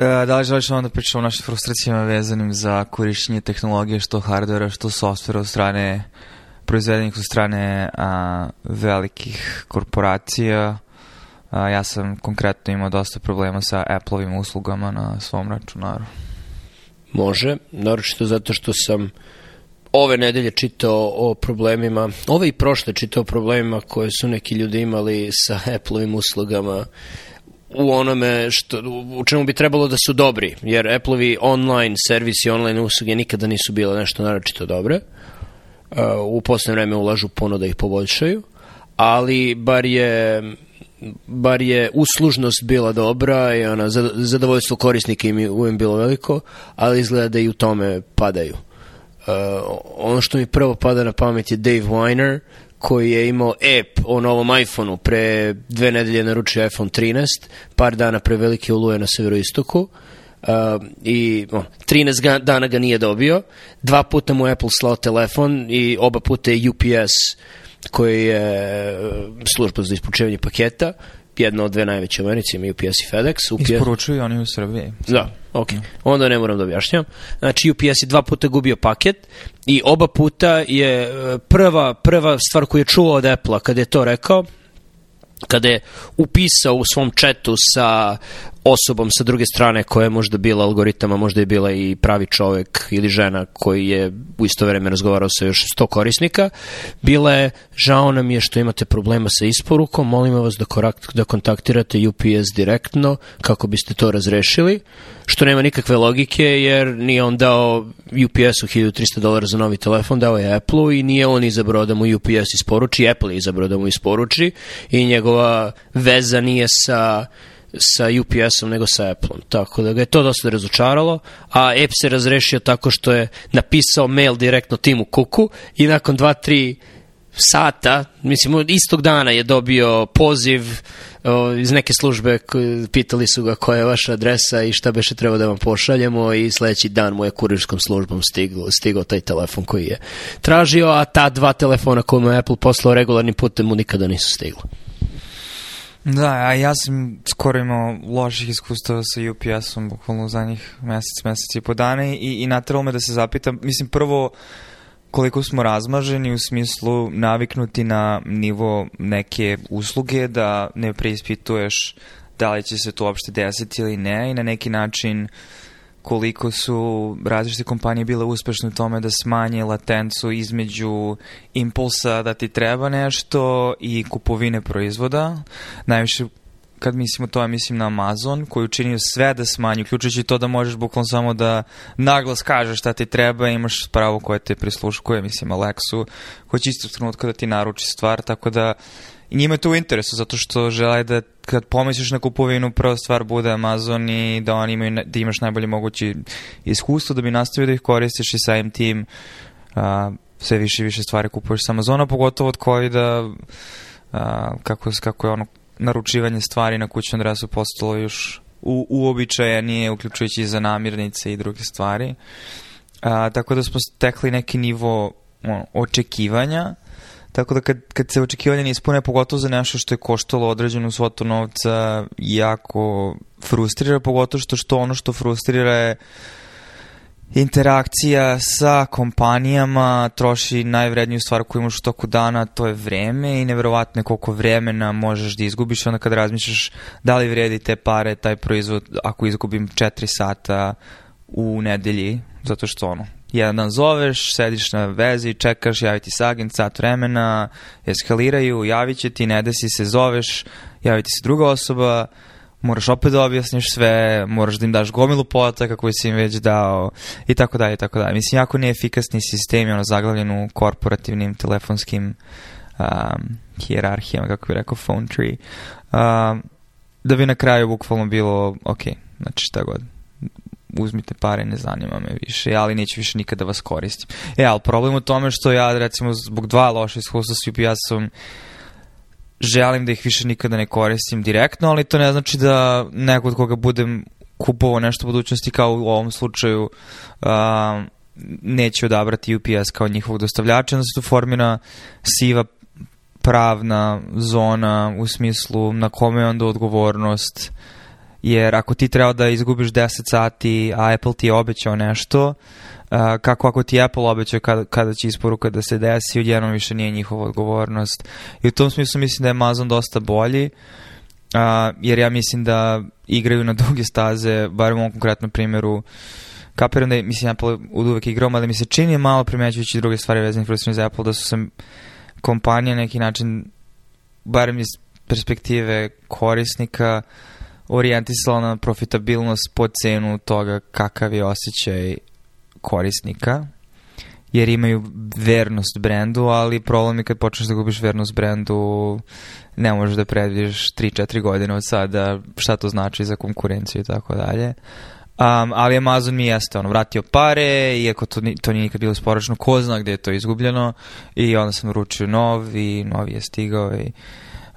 E, da li želiš onda pričamo o našim frustracijama vezanim za korišćenje tehnologije, što hardvera, što softvera od strane proizvedenih od strane a, velikih korporacija. A, ja sam konkretno imao dosta problema sa Apple-ovim uslugama na svom računaru. Može, naročito zato što sam ove nedelje čitao o problemima, ove i prošle čitao o problemima koje su neki ljudi imali sa Apple-ovim uslugama u onome što, u čemu bi trebalo da su dobri, jer Apple-ovi online servisi, online usluge nikada nisu bile nešto naročito dobre. Uh, u poslednje vreme ulažu puno da ih poboljšaju, ali bar je bar je uslužnost bila dobra i ona, zadovoljstvo korisnika im je bilo veliko, ali izgleda da i u tome padaju. Uh, ono što mi prvo pada na pamet je Dave Weiner, koji je imao app o novom iPhoneu pre dve nedelje naručio iPhone 13, par dana pre velike oluje na severoistoku uh, i o, 13 ga, dana ga nije dobio, dva puta mu Apple slao telefon i oba puta je UPS koji je uh, služba za ispočevanje paketa, jedna od dve najveće u Americi, UPS i FedEx. UPS... Isporučuju oni u Srbiji. Da, ok. Mm. Onda ne moram da objašnjam. Znači, UPS je dva puta gubio paket i oba puta je e, prva, prva stvar koju je čuo od Apple-a kada je to rekao, kada je upisao u svom četu sa osobom sa druge strane koja je možda bila algoritama, možda je bila i pravi čovek ili žena koji je u isto vreme razgovarao sa još 100 korisnika, bila je žao nam je što imate problema sa isporukom, molimo vas da, korak, da kontaktirate UPS direktno kako biste to razrešili, što nema nikakve logike jer nije on dao UPS-u 1300 dolara za novi telefon, dao je Apple-u i nije on izabrao da mu UPS isporuči, Apple je izabrao da mu isporuči i njegova veza nije sa sa UPS-om nego sa Apple-om. Tako da ga je to dosta razočaralo, a app se razrešio tako što je napisao mail direktno Timu Kuku i nakon 2-3 sata, mislim, istog dana je dobio poziv o, iz neke službe, pitali su ga koja je vaša adresa i šta beše treba da vam pošaljemo i sledeći dan mu je kurirskom službom stiglo, stigao taj telefon koji je tražio, a ta dva telefona koje mu je Apple poslao regularnim putem mu nikada nisu stiglo. Da, a ja sam skoro imao loših iskustava sa UPS-om, bukvalno u zadnjih mesec, mesec i po dana i, i natralo me da se zapitam, mislim prvo koliko smo razmaženi u smislu naviknuti na nivo neke usluge, da ne preispituješ da li će se to uopšte desiti ili ne i na neki način uh, koliko su različite kompanije bile uspešne u tome da smanje latencu između impulsa da ti treba nešto i kupovine proizvoda. Najviše kad mislimo to, ja mislim na Amazon, koji učinio sve da smanji, uključujući to da možeš bukvalno samo da naglas kažeš šta ti treba, imaš pravo koje te prisluškuje, mislim Alexu, koji će isto trenutka da ti naruči stvar, tako da I njima je to u interesu, zato što žele da kad pomisliš na kupovinu, prva stvar bude Amazon i da oni imaju, da imaš najbolje mogući iskustvo da bi nastavio da ih koristiš i samim tim a, sve više i više stvari kupuješ sa Amazona, pogotovo od COVID-a, kako, kako je ono naručivanje stvari na kućnom adresu postalo još u, uobičajenije, uključujući za namirnice i druge stvari. A, tako da smo stekli neki nivo ono, očekivanja Tako da kad, kad se očekivanje ne ispune, pogotovo za nešto što je koštalo određenu svotu novca, jako frustrira, pogotovo što, što ono što frustrira je interakcija sa kompanijama troši najvredniju stvar koju imaš u toku dana, to je vreme i neverovatno je koliko vremena možeš da izgubiš. Onda kad razmišljaš da li vredi te pare, taj proizvod ako izgubim 4 sata u nedelji, zato što ono, jedan dan zoveš, sediš na vezi, čekaš, javi ti se agent, sat vremena, eskaliraju, javit će ti, ne desi se, zoveš, javi ti se druga osoba, moraš opet da objasniš sve, moraš da im daš gomilu podataka koji si im već dao i tako dalje i tako dalje. Mislim, jako neefikasni sistemi, ono, zaglavljen u korporativnim telefonskim um, hijerarhijama, kako bih rekao, phone tree, um, da bi na kraju bukvalno bilo, ok, znači šta god, uzmite pare, ne zanima me više, ali neću više nikada vas koristim. E, ali problem u tome što ja, recimo, zbog dva loše iskustva s UPS-om, želim da ih više nikada ne koristim direktno, ali to ne znači da neko od koga budem kupovao nešto u budućnosti kao u ovom slučaju uh, neće odabrati UPS kao njihovog dostavljača, onda se tu formira siva pravna zona u smislu na kome je onda odgovornost jer ako ti treba da izgubiš 10 sati, a Apple ti je obećao nešto, uh, kako ako ti Apple obećao kada, kada će isporuka da se desi, odjednom više nije njihova odgovornost. I u tom smislu mislim da je Amazon dosta bolji, uh, jer ja mislim da igraju na duge staze, bar u ovom konkretnom primjeru, kapiram da je, mislim, Apple od uvek igrao, ali mi se čini malo primećujući druge stvari vezane za Apple, da su se kompanije na neki način, barem iz perspektive korisnika, orijentisala na profitabilnost po cenu toga kakav je osjećaj korisnika, jer imaju vernost brendu, ali problem je kad počneš da gubiš vernost brendu, ne možeš da predvidiš 3-4 godine od sada šta to znači za konkurenciju i tako dalje. Um, ali Amazon mi jeste ono, vratio pare, iako to, to nije nikad bilo sporočno, ko zna gde je to izgubljeno i onda sam uručio nov i novi je stigao i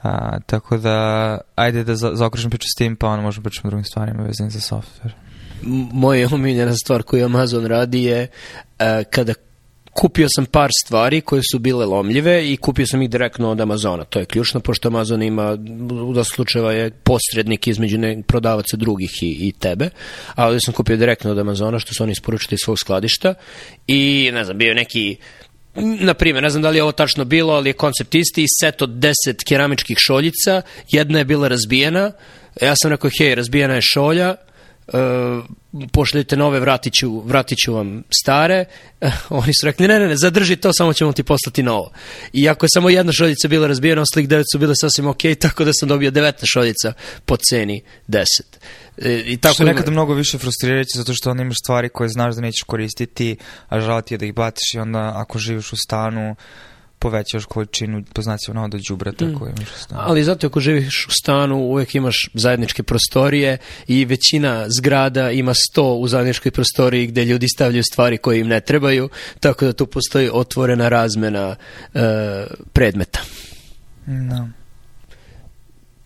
a, tako da, ajde da za, zaokružim priču s tim, pa onda možemo pričati o drugim stvarima vezanim za software. Moja omiljena stvar koju Amazon radi je uh, kada kupio sam par stvari koje su bile lomljive i kupio sam ih direktno od Amazona. To je ključno, pošto Amazon ima, u da slučajeva je posrednik između ne, prodavaca drugih i, i tebe, a ovdje sam kupio direktno od Amazona, što su oni isporučili iz svog skladišta i, ne znam, bio neki na primjer, ne znam da li je ovo tačno bilo, ali je koncept isti, set od 10 keramičkih šoljica, jedna je bila razbijena, ja sam rekao, hej, razbijena je šolja, pošaljite nove, vratit ću, vratit ću vam stare. Uh, oni su rekli, ne, ne, ne, zadrži to, samo ćemo ti poslati novo. I ako je samo jedna šoljica bila razbijena, ostalih devet su bile sasvim ok, tako da sam dobio 19 šoljica po ceni 10. E, I tako što je nekada mnogo više frustrirajuće zato što onda imaš stvari koje znaš da nećeš koristiti, a žal ti je da ih baciš i onda ako živiš u stanu, povećaš količinu poznacija ono do đubreta mm. koje imaš u stanu. Ali zato ako živiš u stanu uvek imaš zajedničke prostorije i većina zgrada ima sto u zajedničkoj prostoriji gde ljudi stavljaju stvari koje im ne trebaju, tako da tu postoji otvorena razmena uh, predmeta. No.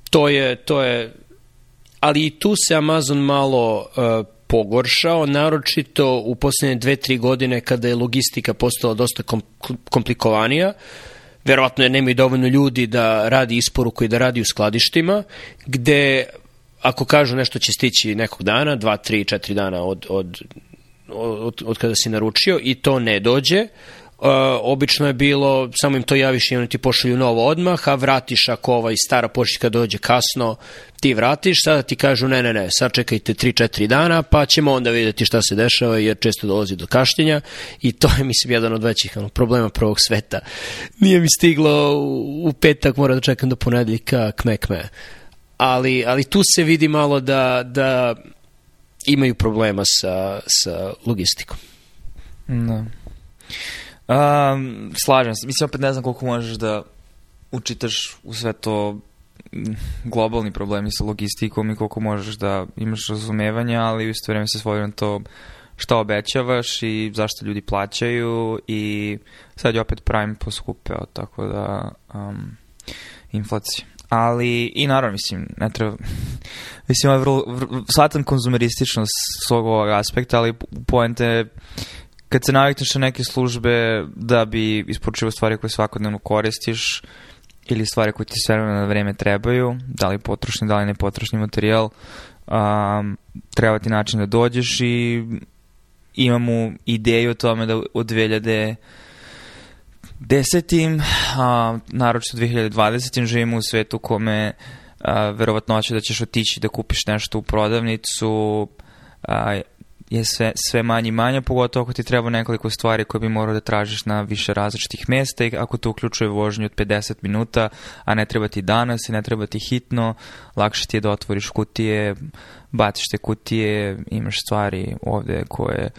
To je, to je ali i tu se Amazon malo uh, pogoršao, naročito u posljednje dve, tri godine kada je logistika postala dosta komplikovanija, verovatno je nemaju dovoljno ljudi da radi isporuku i da radi u skladištima, gde ako kažu nešto će stići nekog dana, dva, tri, četiri dana od, od, od, od kada si naručio i to ne dođe, Uh, obično je bilo, samo im to javiš i oni ti pošalju novo odmah, a vratiš ako ovaj stara pošiljka dođe kasno, ti vratiš, sada ti kažu ne, ne, ne, sad čekajte 3-4 dana, pa ćemo onda videti šta se dešava, jer često dolazi do kaštenja i to je, mislim, jedan od većih ono, problema prvog sveta. Nije mi stiglo u, petak, mora da čekam do ponedljika, kme, kme. Ali, ali tu se vidi malo da, da imaju problema sa, sa logistikom. Da. No. Um, slažem se. Mislim, opet ne znam koliko možeš da učitaš u sve to globalni problemi sa logistikom i koliko možeš da imaš razumevanja, ali u isto vreme se svodi na to šta obećavaš i zašto ljudi plaćaju i sad je opet Prime poskupeo, tako da um, inflacija. Ali, i naravno, mislim, ne treba, mislim, ovo je vrlo, vrlo, shvatam konzumerističnost svog ovog aspekta, ali poente kad se navikneš na neke službe da bi isporučio stvari koje svakodnevno koristiš ili stvari koje ti sve na vreme trebaju, da li potrošni, da li nepotrošni materijal, um, treba ti način da dođeš i imamo ideju o tome da od 2010. A, naročito 2020. živimo u svetu kome a, verovatnoće da ćeš otići da kupiš nešto u prodavnicu a, je sve, sve manje i manje, pogotovo ako ti treba nekoliko stvari koje bi morao da tražiš na više različitih mesta i ako to uključuje vožnju od 50 minuta, a ne treba ti danas i ne treba ti hitno, lakše ti je da otvoriš kutije, baciš te kutije, imaš stvari ovde koje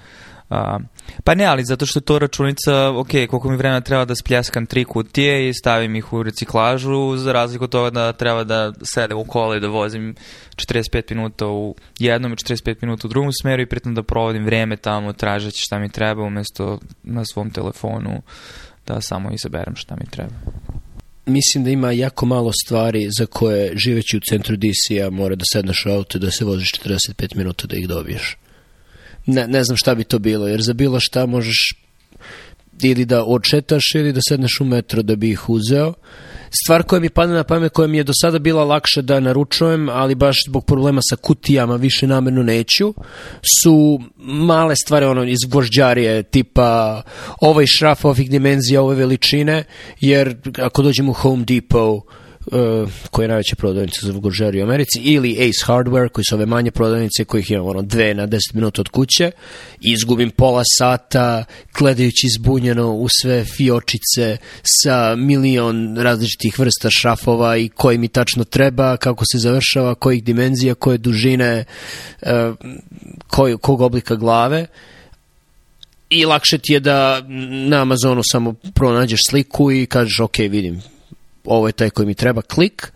A, pa ne, ali zato što to računica, ok, koliko mi vremena treba da spljaskam tri kutije i stavim ih u reciklažu, za razliku od toga da treba da sedem u kola i da vozim 45 minuta u jednom i 45 minuta u drugom smeru i pritom da provodim vreme tamo tražeći šta mi treba umesto na svom telefonu da samo izaberem šta mi treba. Mislim da ima jako malo stvari za koje živeći u centru DC-a mora da sedneš u auto da se voziš 45 minuta da ih dobiješ ne, ne znam šta bi to bilo, jer za bilo šta možeš ili da odšetaš ili da sedneš u metro da bi ih uzeo. Stvar koja mi pada na pamet, koja mi je do sada bila lakše da naručujem, ali baš zbog problema sa kutijama više namerno neću, su male stvari ono iz gvožđarije, tipa ovaj šraf ovih dimenzija, ove veličine, jer ako dođem u Home Depot, uh, koja je najveća prodavnica za Vugožeri u Americi, ili Ace Hardware, koji su ove manje prodavnice, kojih imam ono dve na 10 minuta od kuće, izgubim pola sata gledajući zbunjeno u sve fiočice sa milion različitih vrsta šrafova i koji mi tačno treba, kako se završava, kojih dimenzija, koje dužine, uh, koj, kog oblika glave. I lakše ti je da na Amazonu samo pronađeš sliku i kažeš ok, vidim, ovo je taj koji mi treba, klik,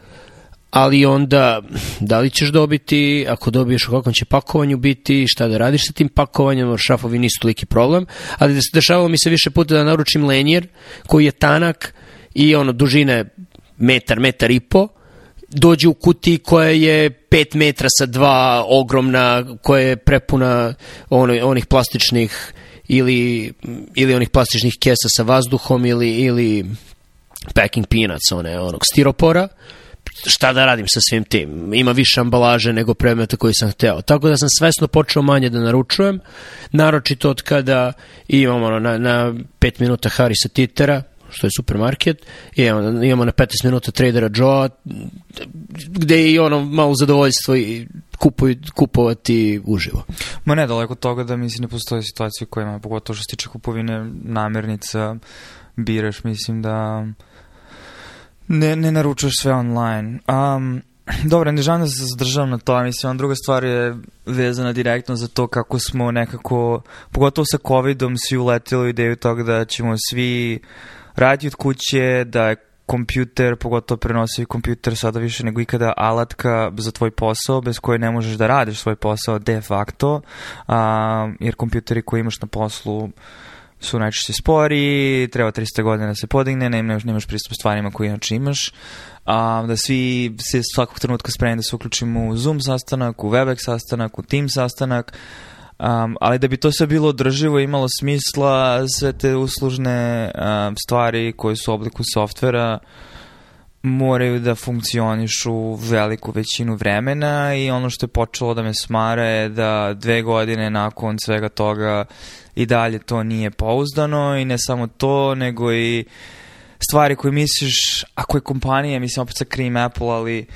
ali onda da li ćeš dobiti, ako dobiješ u kakvom će pakovanju biti, šta da radiš sa tim pakovanjem, šrafovi nisu toliki problem, ali dešavalo mi se više puta da naručim lenjer koji je tanak i ono dužine metar, metar i po, dođe u kutiji koja je 5 metra sa dva ogromna, koja je prepuna ono, onih plastičnih ili, ili onih plastičnih kesa sa vazduhom ili, ili packing peanuts, one, onog stiropora, šta da radim sa svim tim? Ima više ambalaže nego predmeta koji sam hteo. Tako da sam svesno počeo manje da naručujem, naročito od kada imamo ono, na, na 5 minuta Harisa Titera, što je supermarket, imamo, imamo na 15 minuta Tradera Joe, gde je i ono malo zadovoljstvo i kupuj, kupovati uživo. Ma ne, daleko toga da mislim ne postoje situacije koje ima, pogotovo što se tiče kupovine namirnica, biraš, mislim da ne, ne naručuješ sve online. Um, dobro, ne želim da se zadržavam na to, mislim, druga stvar je vezana direktno za to kako smo nekako, pogotovo sa COVID-om, svi uletili u ideju toga da ćemo svi raditi od kuće, da je kompjuter, pogotovo prenosivi kompjuter sada više nego ikada alatka za tvoj posao bez koje ne možeš da radiš svoj posao de facto, a, jer kompjuteri koje imaš na poslu su najčešće spori, treba 300 godina da se podigne, nemaš, nemaš pristup stvarima koje inače imaš, a, da svi se svakog trenutka spremni da se uključimo u Zoom sastanak, u Webex sastanak, u Team sastanak, Um, ali da bi to sve bilo održivo i imalo smisla, sve te uslužne um, stvari koje su u obliku softvera moraju da funkcionišu veliku većinu vremena i ono što je počelo da me smara je da dve godine nakon svega toga i dalje to nije pouzdano i ne samo to, nego i stvari koje misliš, ako je kompanija, mislim opet sa Cream Apple, ali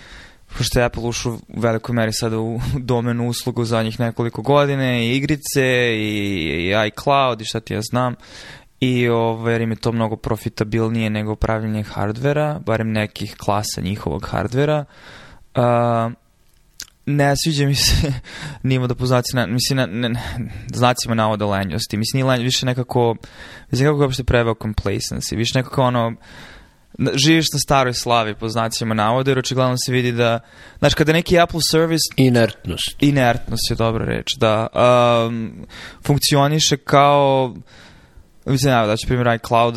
pošto je Apple ušao u velikoj meri sada u domenu uslugu za njih nekoliko godine, i igrice, i, i iCloud, i šta ti ja znam, i ovaj, jer im je to mnogo profitabilnije nego pravljenje hardvera, barem nekih klasa njihovog hardvera. Uh, ne sviđa mi se nimo da po znacima, mislim, na, ne, znacima navoda lenjosti. Mislim, nije lenj, više nekako, mislim, kako ga uopšte preveo complacency, više nekako ono, živiš na staroj slavi po znacima navoda, jer očigledno se vidi da, znaš, kada neki Apple service... Inertnost. Inertnost je dobra reč, da. Um, funkcioniše kao mislim, evo da ću primjer iCloud,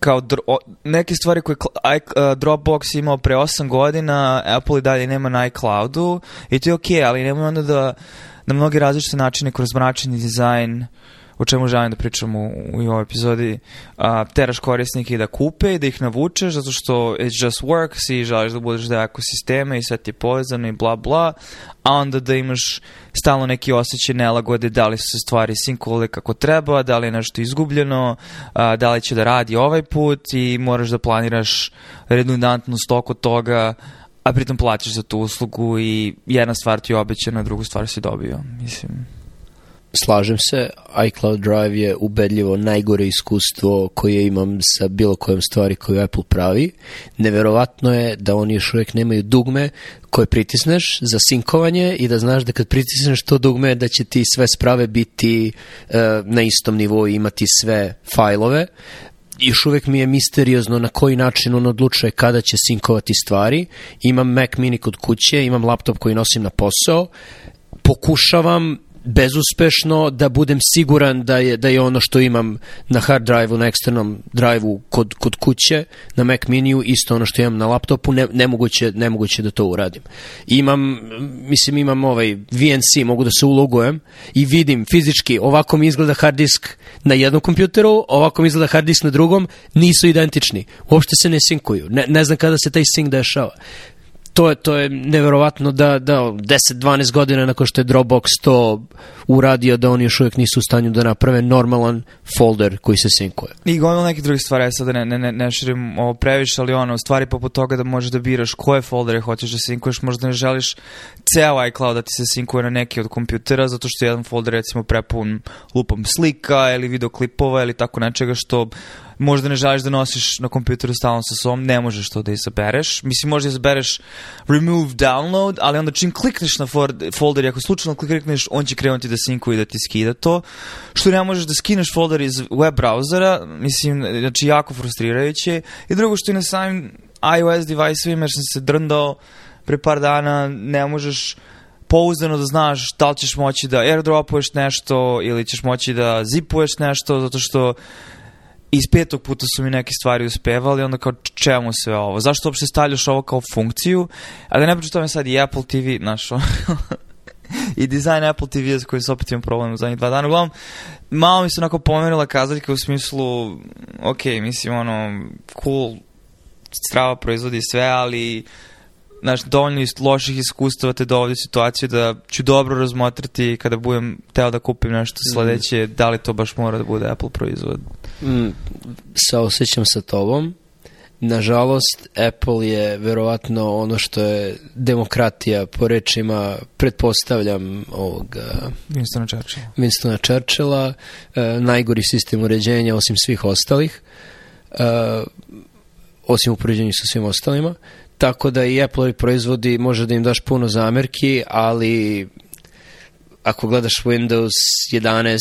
kao dro, neke stvari koje I, uh, Dropbox imao pre 8 godina, Apple i dalje nema na iCloudu i to je okej, okay, ali nemoj onda da na mnogi različite načine kroz mračni dizajn o čemu želim da pričam u, u ovoj epizodi, a, teraš korisnike da kupe i da ih navučeš zato što it just works i želiš da budeš da ekosisteme i sve ti je povezano i bla bla, a onda da imaš stalno neki osjećaj nelagode da li su se stvari sinkovale kako treba, da li je nešto izgubljeno, a, da li će da radi ovaj put i moraš da planiraš redundantnost oko toga, a pritom plaćaš za tu uslugu i jedna stvar ti je obećana, drugu stvar si dobio. Mislim, Slažem se, iCloud Drive je ubedljivo najgore iskustvo koje imam sa bilo kojom stvari koju Apple pravi. Neverovatno je da oni još uvijek nemaju dugme koje pritisneš za sinkovanje i da znaš da kad pritisneš to dugme da će ti sve sprave biti uh, na istom nivou i imati sve fajlove još uvek mi je misteriozno na koji način on odlučuje kada će sinkovati stvari. Imam Mac mini kod kuće, imam laptop koji nosim na posao, pokušavam bezuspešno da budem siguran da je da je ono što imam na hard drive-u na eksternom drive-u kod, kod kuće na Mac miniju isto ono što imam na laptopu ne, nemoguće, nemoguće da to uradim. Imam mislim imam ovaj VNC mogu da se ulogujem i vidim fizički ovako mi izgleda hard disk na jednom kompjuteru ovako mi izgleda hard disk na drugom nisu identični. Uopšte se ne sinkuju. Ne, ne znam kada se taj sync dešava to je, to je neverovatno da, da 10-12 godina nakon što je Dropbox to uradio da oni još uvijek nisu u stanju da naprave normalan folder koji se sinkuje. I gomila nekih drugih stvari, ja sada ne, ne, ne, ne širim ovo previše, ali ono, stvari poput toga da možeš da biraš koje foldere hoćeš da sinkuješ, možda ne želiš ceo iCloud da ti se sinkuje na neki od kompjutera, zato što je jedan folder recimo prepun lupom slika ili videoklipova ili tako nečega što možda ne želiš da nosiš na kompjuteru stalno sa sobom, ne možeš to da izabereš. Mislim, možda izabereš remove download, ali onda čim klikneš na folder ako slučajno klikneš, on će krenuti da sinkuje i da ti skida to. Što ne možeš da skineš folder iz web brauzera, mislim, znači jako frustrirajuće. I drugo što je na samim iOS device-ovima, jer sam se drndao pre par dana, ne možeš pouzdano da znaš da li ćeš moći da airdropuješ nešto ili ćeš moći da zipuješ nešto, zato što iz petog puta su mi neke stvari uspevali, onda kao čemu sve ovo? Zašto uopšte stavljaš ovo kao funkciju? A da ne priču tome sad i Apple TV, znaš, i dizajn Apple TV s koji se opet imam problem u zadnjih dva dana. Uglavnom, malo mi se onako pomerila kazaljka u smislu, ok, mislim, ono, cool, strava proizvodi sve, ali znaš, dovoljno ist, loših iskustava te dovodi situaciju da ću dobro razmotriti kada budem teo da kupim nešto mhm. sledeće, mm. da li to baš mora da bude Apple proizvod. Mm, saosećam sa tobom. Nažalost, Apple je verovatno ono što je demokratija po rečima, pretpostavljam ovoga... Winstona Churchilla. Winstona Churchilla, e, najgori sistem uređenja osim svih ostalih, e, osim u poređenju sa svim ostalima. Tako da i Apple proizvodi može da im daš puno zamerki, ali ako gledaš Windows 11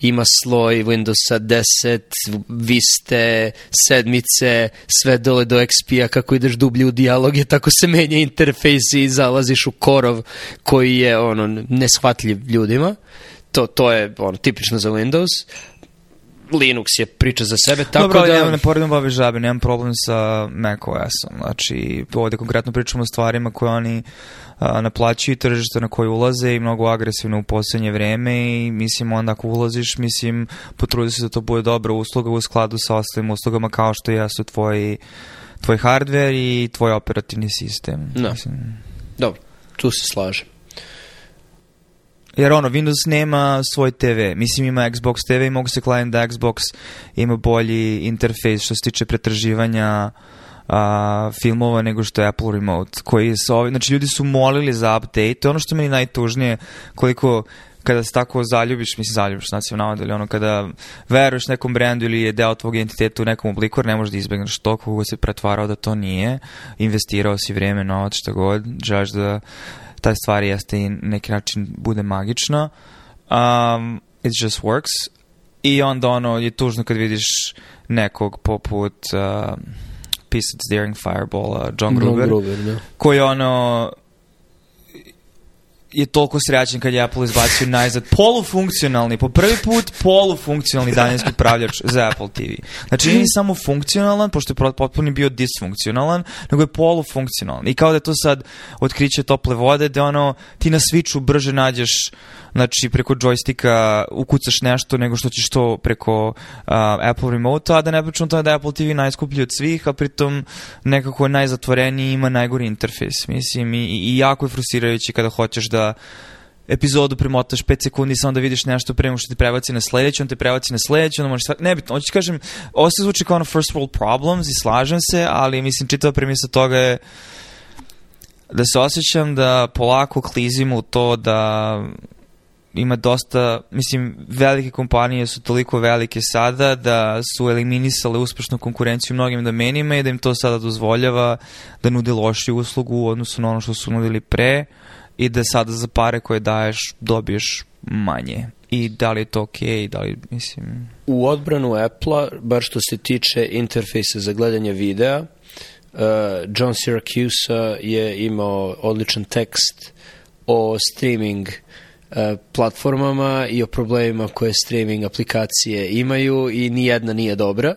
ima sloj Windowsa 10 Viste, sedmice sve dole do XP-a kako ideš dublje u dijaloge tako se menja interfejs i zalaziš u korov koji je ono neshvatljiv ljudima to, to je ono, tipično za Windows Linux je priča za sebe, tako Dobro, da... Dobro, ne poredimo bavi žabe, nemam problem sa macOS-om. Znači, ovde konkretno pričamo o stvarima koje oni a, naplaćuju tržište na koje ulaze i mnogo agresivno u poslednje vreme i mislim onda ako ulaziš, mislim potrudi se da to bude dobra usluga u skladu sa ostalim uslugama kao što jesu tvoji tvoj hardware i tvoj operativni sistem. Da. Mislim. Dobro, tu se slažem. Jer ono, Windows nema svoj TV. Mislim, ima Xbox TV i mogu se klanjati da Xbox ima bolji interfejs što se tiče pretraživanja a, filmova nego što je Apple Remote. Koji su ovi, znači, ljudi su molili za update. Ono što meni najtužnije, koliko kada se tako zaljubiš, mislim zaljubiš, znači se navod, ono kada veruješ nekom brendu ili je deo tvog identiteta u nekom obliku, ne možeš da izbegneš to kogo se pretvarao da to nije, investirao si vreme, novac, šta god, želiš da ta stvar jeste i neki način bude magična. Um, it just works. I onda ono je tužno kad vidiš nekog poput uh, pisac Daring Fireball, John Gruber, John Gruber da. koji ono je toliko srećan kad je Apple izbacio najzad polufunkcionalni, po prvi put polufunkcionalni daljinski upravljač za Apple TV. Znači nije samo funkcionalan, pošto je potpuno bio disfunkcionalan, nego je polufunkcionalan. I kao da je to sad otkriće tople vode, da ono, ti na switchu brže nađeš znači preko joysticka ukucaš nešto nego što ćeš to preko uh, Apple remote a da ne pričam to da je Apple TV najskuplji od svih, a pritom nekako je najzatvoreniji ima najgori interfejs, mislim, i, i jako je frustrirajući kada hoćeš da epizodu premotaš 5 sekundi samo da vidiš nešto pre nego što te prebaci na sledeću, on te prebaci na sledeću, onda možeš sve, nebitno, hoću ti kažem, ovo se zvuči kao ono first world problems i slažem se, ali mislim čitava premisa toga je da se osjećam da polako klizim u to da ima dosta, mislim, velike kompanije su toliko velike sada da su eliminisale uspešnu konkurenciju mnogim domenima i da im to sada dozvoljava da nude lošiju uslugu u odnosu na ono što su nudili pre i da sada za pare koje daješ dobiješ manje. I da li je to okej, okay, da li, mislim... U odbranu Apple-a, bar što se tiče interfejsa za gledanje videa, uh, John Syracuse je imao odličan tekst o streaming uh, platformama i o problemima koje streaming aplikacije imaju i nijedna nije dobra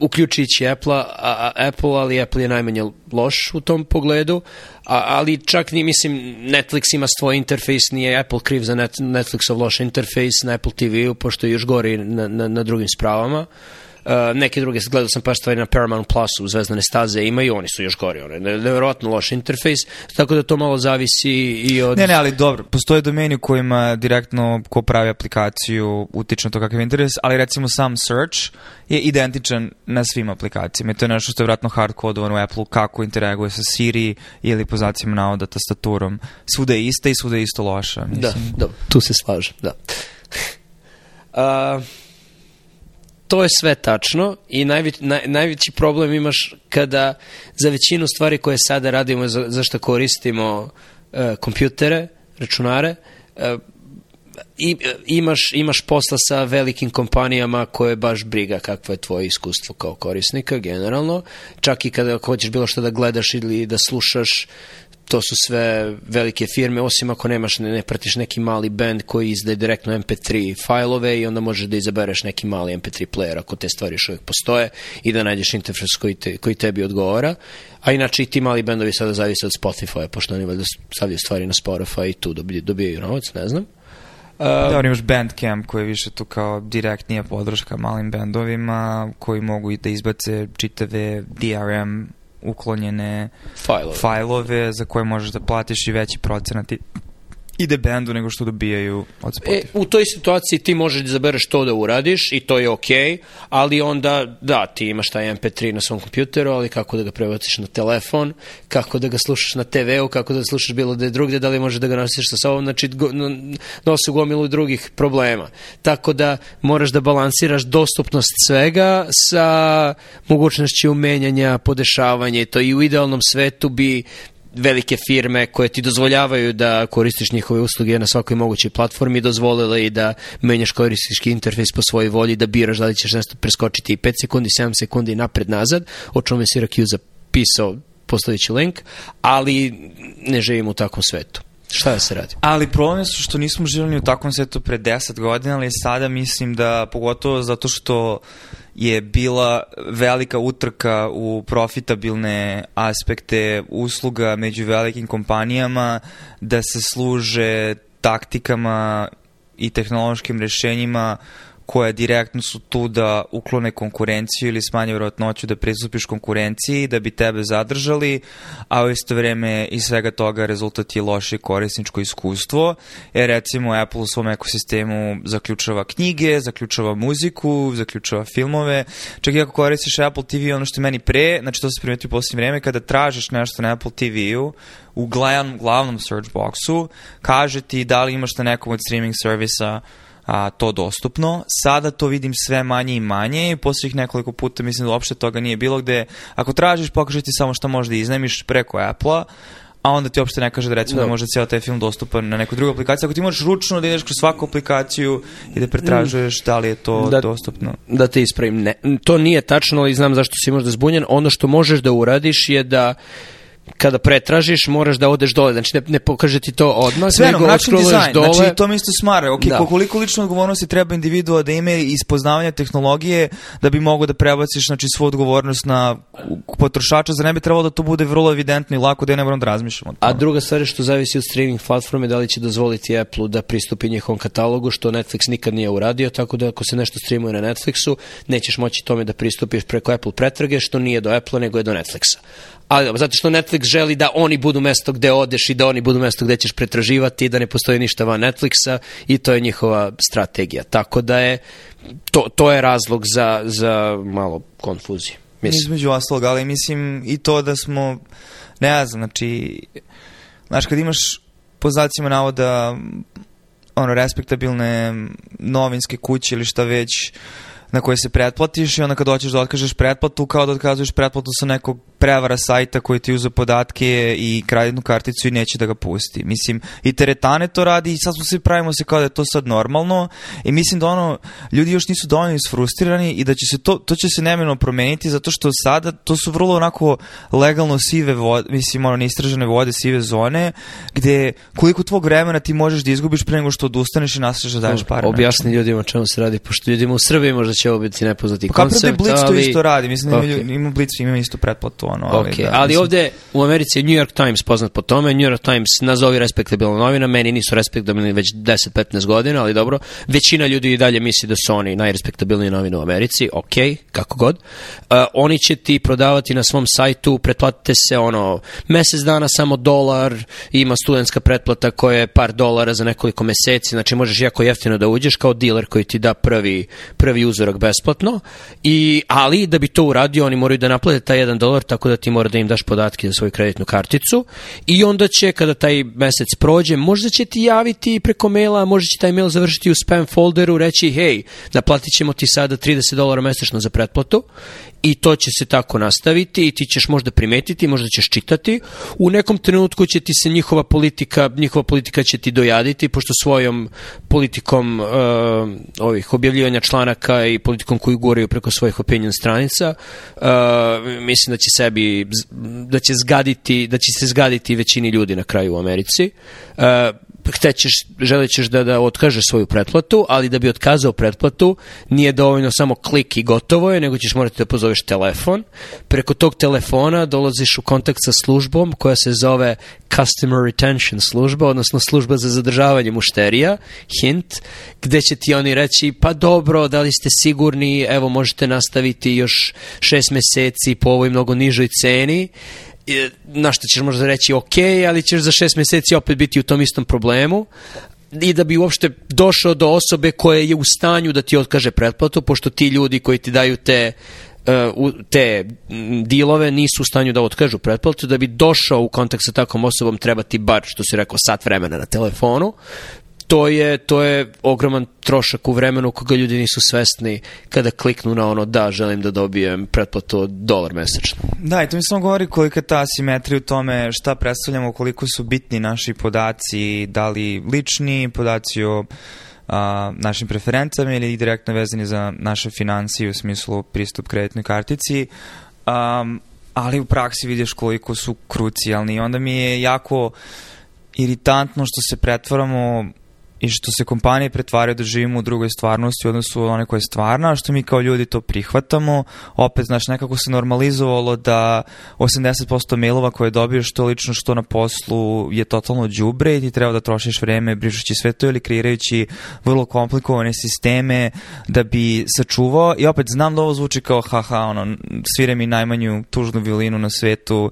uključujući Apple, a, a, Apple, ali Apple je najmanje loš u tom pogledu, a, ali čak ni, mislim, Netflix ima svoj interfejs, nije Apple kriv za net, Netflixov loš interfejs na Apple TV-u, pošto je još gori na, na, na drugim spravama. Uh, neke druge, gledao sam par stvari na Paramount Plus u Zvezdane staze imaju, oni su još gori, one, nevjerojatno loš interfejs, tako da to malo zavisi i od... Ne, ne, ali dobro, postoje domeni u kojima direktno ko pravi aplikaciju utiče na to kakav interes, ali recimo sam search je identičan na svim aplikacijama i to je nešto što je vratno hard kodovano u Apple kako interaguje sa Siri ili po zacima navoda tastaturom. Svuda je ista i svuda je isto loša. Mislim. Da, da, tu se slažem, da. Uh, to je sve tačno i najveć, naj, najveći problem imaš kada za većinu stvari koje sada radimo, za, za što koristimo uh, kompjutere, računare, uh, i, imaš, imaš posla sa velikim kompanijama koje baš briga kakvo je tvoje iskustvo kao korisnika generalno. Čak i kada hoćeš bilo što da gledaš ili da slušaš, to su sve velike firme, osim ako nemaš, ne, ne pratiš neki mali band koji izdaje direktno MP3 fajlove i onda možeš da izabereš neki mali MP3 player ako te stvari još uvijek postoje i da nađeš interfejs koji, te, koji tebi odgovara. A inače i ti mali bendovi sada zavise od Spotify, pošto oni valjda stavljaju stvari na Spotify i tu dobijaju, dobijaju novac, ne znam. Uh, da, imaš Bandcamp koji je više tu kao direktnija podrška malim bendovima koji mogu i da izbace čitave DRM uklonjene fajlove. fajlove za koje možeš da platiš i veći procenat ide bendu nego što dobijaju od Spotify. E, u toj situaciji ti možeš da izabereš to da uradiš i to je okej, okay, ali onda, da, ti imaš taj MP3 na svom kompjuteru, ali kako da ga prebaciš na telefon, kako da ga slušaš na TV-u, kako da ga slušaš bilo da je drugde, da li možeš da ga nosiš sa sobom, znači go, nosi gomilu drugih problema. Tako da moraš da balansiraš dostupnost svega sa mogućnošću menjanja, podešavanja i to i u idealnom svetu bi velike firme koje ti dozvoljavaju da koristiš njihove usluge na svakoj mogućoj platformi dozvolile i da menjaš korisnički interfejs po svojoj volji, da biraš da li ćeš nešto preskočiti 5 sekundi, 7 sekundi napred-nazad, o čemu je Syracuse pisao postojeći link, ali ne živimo u takvom svetu. Šta da se radi? Ali problem je što nismo živjeli u takvom svetu pre 10 godina, ali sada mislim da, pogotovo zato što je bila velika utrka u profitabilne aspekte usluga među velikim kompanijama, da se služe taktikama i tehnološkim rešenjima koje direktno su tu da uklone konkurenciju ili smanje vjerojatnoću da pristupiš konkurenciji da bi tebe zadržali, a u isto vreme iz svega toga rezultat je loše korisničko iskustvo, jer recimo Apple u svom ekosistemu zaključava knjige, zaključava muziku, zaključava filmove, čak i ako koristiš Apple TV, ono što je meni pre, znači to se primeti u posljednje vreme, kada tražiš nešto na Apple TV-u, u glavnom, glavnom search boxu, kaže ti da li imaš na nekom od streaming servisa a, to dostupno. Sada to vidim sve manje i manje i posljednjih nekoliko puta mislim da uopšte toga nije bilo gde ako tražiš pokaže ti samo šta možeš da iznajmiš preko Apple-a, a onda ti uopšte ne kaže da recimo no. da može cijel taj film dostupan na nekoj drugoj aplikaciji. Ako ti možeš ručno da ideš kroz svaku aplikaciju i da pretražuješ da li je to da, dostupno. Da te ispravim. Ne, to nije tačno, ali znam zašto si možda zbunjen. Ono što možeš da uradiš je da kada pretražiš moraš da odeš dole, znači ne, ne pokaže ti to odmah, Sve nego dizajn, dole. Znači to mi isto smara, ok, da. koliko lično odgovornosti treba individua da ima iz poznavanja tehnologije da bi mogo da prebaciš znači, svu odgovornost na potrošača, za ne bi trebalo da to bude vrlo evidentno i lako da ja ne moram da razmišljam. A druga stvar je što zavisi od streaming platforme, da li će dozvoliti Apple da pristupi njihovom katalogu, što Netflix nikad nije uradio, tako da ako se nešto streamuje na Netflixu, nećeš moći tome da pristupiš preko Apple pretrage, što nije do Apple, nego je do Netflixa ali zato što Netflix želi da oni budu mesto gde odeš i da oni budu mesto gde ćeš pretraživati i da ne postoji ništa van Netflixa i to je njihova strategija. Tako da je to, to je razlog za, za malo konfuzije. Mislim. Između ostalog, ali mislim i to da smo, ne znam, znači, znaš, kad imaš po znacima navoda ono, respektabilne novinske kuće ili šta već, na koje se pretplatiš i onda kad hoćeš da otkažeš pretplatu, kao da otkazuješ pretplatu sa nekog prevara sajta koji ti uze podatke i kreditnu karticu i neće da ga pusti. Mislim, i teretane to radi i sad smo svi pravimo se kao da je to sad normalno i mislim da ono, ljudi još nisu dovoljno isfrustrirani i da će se to, to će se nemeno promeniti zato što sada to su vrlo onako legalno sive vode, mislim, ono, neistražene vode, sive zone, gde koliko tvog vremena ti možeš da izgubiš pre nego što odustaneš i nastaviš da daješ pare. Objasni ljudima čemu se radi, pošto ljudima u Srbiji možda će ovo biti nepoznati pa koncept. Pa Blitz ali... to isto radi, mislim da okay. ima, ima Blitz, ima isto pretplatu. Ono, ali, okay. da, ali mislim... ovde u Americi je New York Times poznat po tome, New York Times nazovi respektabilna novina, meni nisu respektabilni već 10-15 godina, ali dobro, većina ljudi i dalje misli da su oni najrespektabilniji novine u Americi, ok, kako god. Uh, oni će ti prodavati na svom sajtu, pretplatite se ono, mesec dana samo dolar, ima studentska pretplata koja je par dolara za nekoliko meseci, znači možeš jako jeftino da uđeš kao dealer koji ti da prvi, prvi uzorak besplatno, i, ali da bi to uradio oni moraju da naplate taj 1 dolar tako da ti mora da im daš podatke za svoju kreditnu karticu i onda će kada taj mesec prođe, možda će ti javiti preko maila, možda će taj mail završiti u spam folderu, reći hej, naplatit ćemo ti sada 30 dolara mesečno za pretplatu i to će se tako nastaviti i ti ćeš možda primetiti, možda ćeš čitati. U nekom trenutku će ti se njihova politika, njihova politika će ti dojaditi, pošto svojom politikom uh, ovih objavljivanja članaka i politikom koju goraju preko svojih opinion stranica, uh, mislim da će sebi, da će zgaditi, da će se zgaditi većini ljudi na kraju u Americi. Uh, hcećeš, želećeš da, da otkažeš svoju pretplatu, ali da bi otkazao pretplatu nije dovoljno samo klik i gotovo je, nego ćeš morati da pozoveš telefon. Preko tog telefona dolaziš u kontakt sa službom koja se zove Customer Retention služba, odnosno služba za zadržavanje mušterija, hint, gde će ti oni reći, pa dobro, da li ste sigurni, evo možete nastaviti još šest meseci po ovoj mnogo nižoj ceni, na što ćeš možda reći ok, ali ćeš za šest meseci opet biti u tom istom problemu. I da bi uopšte došao do osobe koja je u stanju da ti otkaže pretplatu, pošto ti ljudi koji ti daju te uh, te dilove nisu u stanju da otkažu pretplatu, da bi došao u kontakt sa takvom osobom treba ti bar, što si rekao, sat vremena na telefonu, to je, to je ogroman trošak u vremenu koga ljudi nisu svesni kada kliknu na ono da, želim da dobijem pretplatu od dolar mesečno. Da, i to mi samo govori kolika ta asimetrija u tome šta predstavljamo, koliko su bitni naši podaci, da li lični podaci o a, našim preferencama ili direktno vezani za naše financije u smislu pristup kreditnoj kartici. Um, ali u praksi vidiš koliko su krucijalni i onda mi je jako iritantno što se pretvaramo i što se kompanije pretvaraju da živimo u drugoj stvarnosti u odnosu one koja je stvarna, što mi kao ljudi to prihvatamo. Opet, znaš, nekako se normalizovalo da 80% mailova koje dobiješ što lično što na poslu je totalno džubre i ti treba da trošiš vreme brišući sve to ili kreirajući vrlo komplikovane sisteme da bi sačuvao i opet znam da ovo zvuči kao haha, ono, svire mi najmanju tužnu violinu na svetu,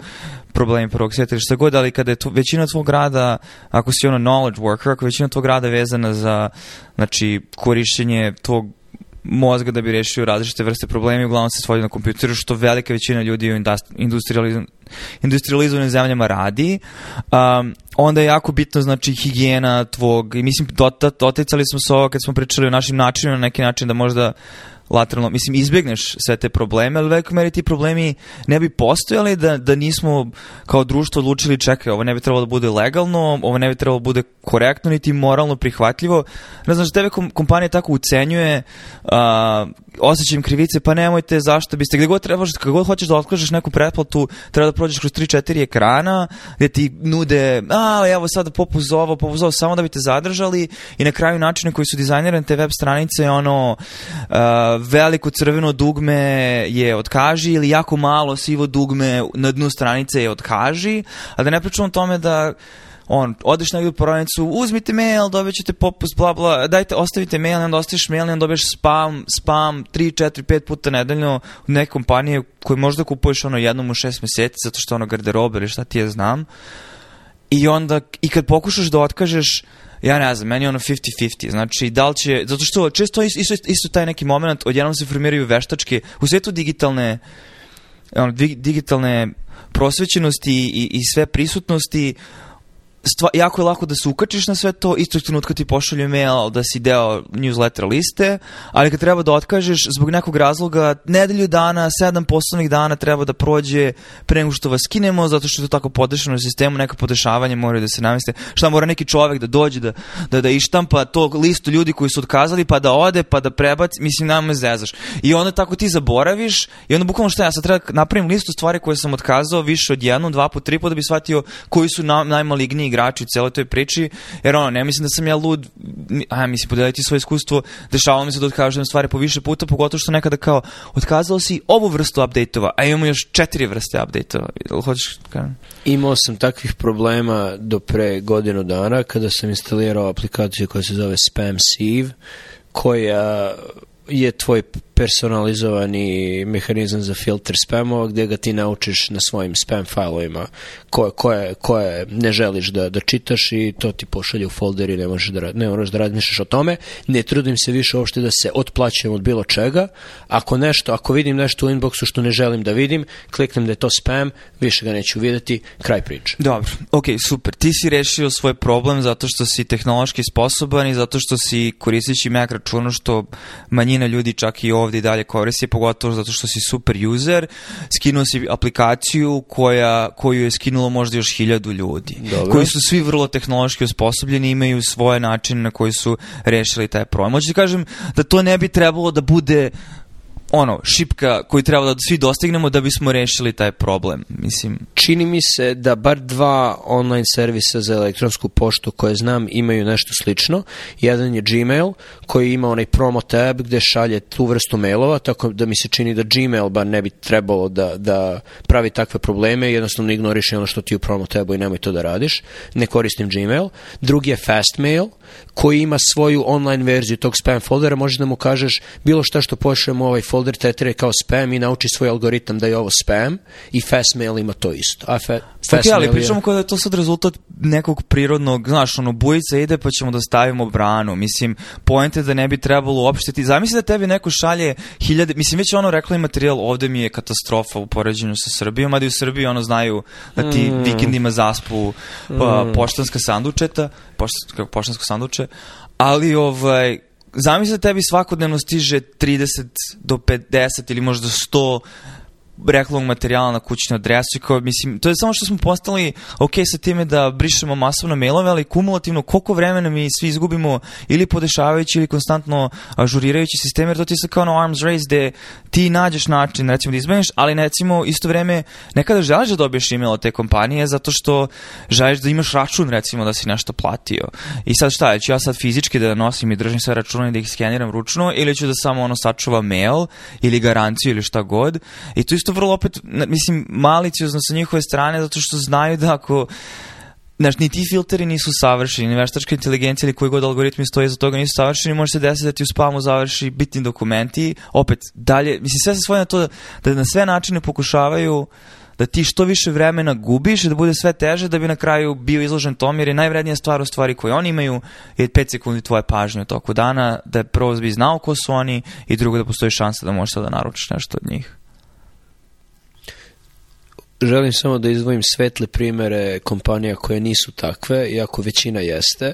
problemi prvog sveta ili šta god, ali kada je to, većina tvog rada, ako si ono knowledge worker, ako većina tvog rada je vezana za znači, korišćenje tvog mozga da bi rešio različite vrste problema i uglavnom se svodi na kompjuteru, što velika većina ljudi u industrializ industrializovanim zemljama radi. Um, onda je jako bitno znači higijena tvog i mislim doticali smo se ovo kad smo pričali o našim načinima na neki način da možda lateralno, mislim, izbjegneš sve te probleme, ali u velikoj meri ti problemi ne bi postojali da, da nismo kao društvo odlučili čekaj, ovo ne bi trebalo da bude legalno, ovo ne bi trebalo da bude korektno, niti moralno prihvatljivo. Ne znam, što tebe kompanija tako ucenjuje, uh, osjećam krivice, pa nemojte, zašto biste, gde god trebaš, kako god hoćeš da otkažeš neku pretplatu, treba da prođeš kroz 3-4 ekrana, gde ti nude, a, evo sad popuz ovo, popuz ovo, samo da bi te zadržali i na kraju načine koji su dizajnirane te web stranice, ono, uh, veliko crveno dugme je otkaži ili jako malo sivo dugme na dnu stranice je otkaži, a da ne pričamo o tome da on, odeš negdje u prodavnicu, uzmite mail, dobit ćete popust, bla, bla, dajte, ostavite mail, onda ostaviš mail, onda dobiješ spam, spam, 3, 4, 5 puta nedeljno u neke kompanije koje možda kupuješ ono jednom u šest meseci, zato što ono garderobe ili šta ti je znam. I onda, i kad pokušaš da otkažeš, ja ne znam, meni je ono 50-50, znači da li će, zato što često isto, isto, taj neki moment, odjednom se formiraju veštačke, u svetu digitalne, ono, digitalne prosvećenosti i, i sve prisutnosti, stva, jako je lako da se ukačiš na sve to, istog trenutka ti pošalju mail da si deo newsletter liste, ali kad treba da otkažeš, zbog nekog razloga, nedelju dana, sedam poslovnih dana treba da prođe pre nego što vas skinemo, zato što je to tako podešano u sistemu, neka podešavanja moraju da se nameste. Šta mora neki čovek da dođe, da, da, da ištampa to listu ljudi koji su otkazali, pa da ode, pa da prebaci, mislim, nama me zezaš. I onda tako ti zaboraviš i onda bukvalno šta ja sad treba da napravim listu stvari koje sam otkazao više od jednom, dva po tri puta da bi shvatio koji su na, najmaligniji igrači u celoj toj priči, jer ono, ne mislim da sam ja lud, a mislim, podeliti svoje iskustvo, dešavalo mi se da otkažem stvari po više puta, pogotovo što nekada kao, otkazao si ovu vrstu update-ova, a imamo još četiri vrste update-ova. Hoćeš kažem? Imao sam takvih problema do pre godinu dana kada sam instalirao aplikaciju koja se zove Spam Sieve, koja je tvoj personalizovani mehanizam za filter spamova gde ga ti naučiš na svojim spam failovima koje, koje, koje ne želiš da, da čitaš i to ti pošalje u folder i ne možeš da, ne moraš da razmišljaš o tome. Ne trudim se više uopšte da se otplaćujem od bilo čega. Ako nešto, ako vidim nešto u inboxu što ne želim da vidim, kliknem da je to spam, više ga neću videti, kraj priče. Dobro, ok, super. Ti si rešio svoj problem zato što si tehnološki sposoban i zato što si koristeći Mac računu što manjina ljudi čak i ovde i dalje koristi, pogotovo zato što si super user, skinuo si aplikaciju koja, koju je skinulo možda još hiljadu ljudi, Dobro. koji su svi vrlo tehnološki osposobljeni, imaju svoje načine na koji su rešili taj problem. Hoću ti kažem da to ne bi trebalo da bude ono, šipka koju treba da svi dostignemo da bismo rešili taj problem. Mislim, Čini mi se da bar dva online servisa za elektronsku poštu koje znam imaju nešto slično. Jedan je Gmail koji ima onaj promo tab gde šalje tu vrstu mailova, tako da mi se čini da Gmail bar ne bi trebalo da, da pravi takve probleme, jednostavno ignoriš ono što ti u promo tabu i nemoj to da radiš. Ne koristim Gmail. Drugi je Fastmail koji ima svoju online verziju tog spam foldera, možeš da mu kažeš bilo šta što pošaljemo ovaj folder tretira kao spam i nauči svoj algoritam da je ovo spam i Fastmail ima to isto. A fa, Ok, ali pričamo kao da je to sad rezultat nekog prirodnog, znaš, ono, bujica ide pa ćemo da stavimo branu. Mislim, point je da ne bi trebalo uopšte ti... Zamisli da tebi neko šalje hiljade... Mislim, već ono rekla i materijal, ovde mi je katastrofa u poređenju sa Srbijom, a da i u Srbiji ono znaju da ti mm. vikendima zaspu pa, poštanska sandučeta, poštanska, poštansko sanduče, ali ovaj, da tebi svakodnevno stiže 30 do 50 ili možda 100 reklamnog materijala na kućnu adresu i kao, mislim, to je samo što smo postali ok sa time da brišemo masovno mailove, ali kumulativno koliko vremena mi svi izgubimo ili podešavajući ili konstantno ažurirajući sistem, jer to ti se kao na arms race gde ti nađeš način, recimo da izbeniš, ali recimo isto vreme nekada želiš da dobiješ email od te kompanije zato što želiš da imaš račun, recimo da si nešto platio. I sad šta, ću ja sad fizički da nosim i držim sve račune i da ih skeniram ručno ili ću da samo ono sačuvam mail ili garanciju ili šta god. I to isto vrlo opet, mislim, maliciozno sa njihove strane zato što znaju da ako Znaš, ni ti filteri nisu savršeni, ni veštačka inteligencija ili koji god algoritmi stoje iza toga nisu savršeni, može se desiti da ti u spamu završi bitni dokumenti, opet dalje, mislim sve se svoje na to da na sve načine pokušavaju da ti što više vremena gubiš i da bude sve teže da bi na kraju bio izložen tom jer je najvrednija stvar u stvari koje oni imaju je 5 sekundi tvoje pažnje u toku dana da je prvo da bi znao ko su oni i drugo da postoji šansa da možeš da naručiš nešto od njih želim samo da izdvojim svetle primere kompanija koje nisu takve, iako većina jeste.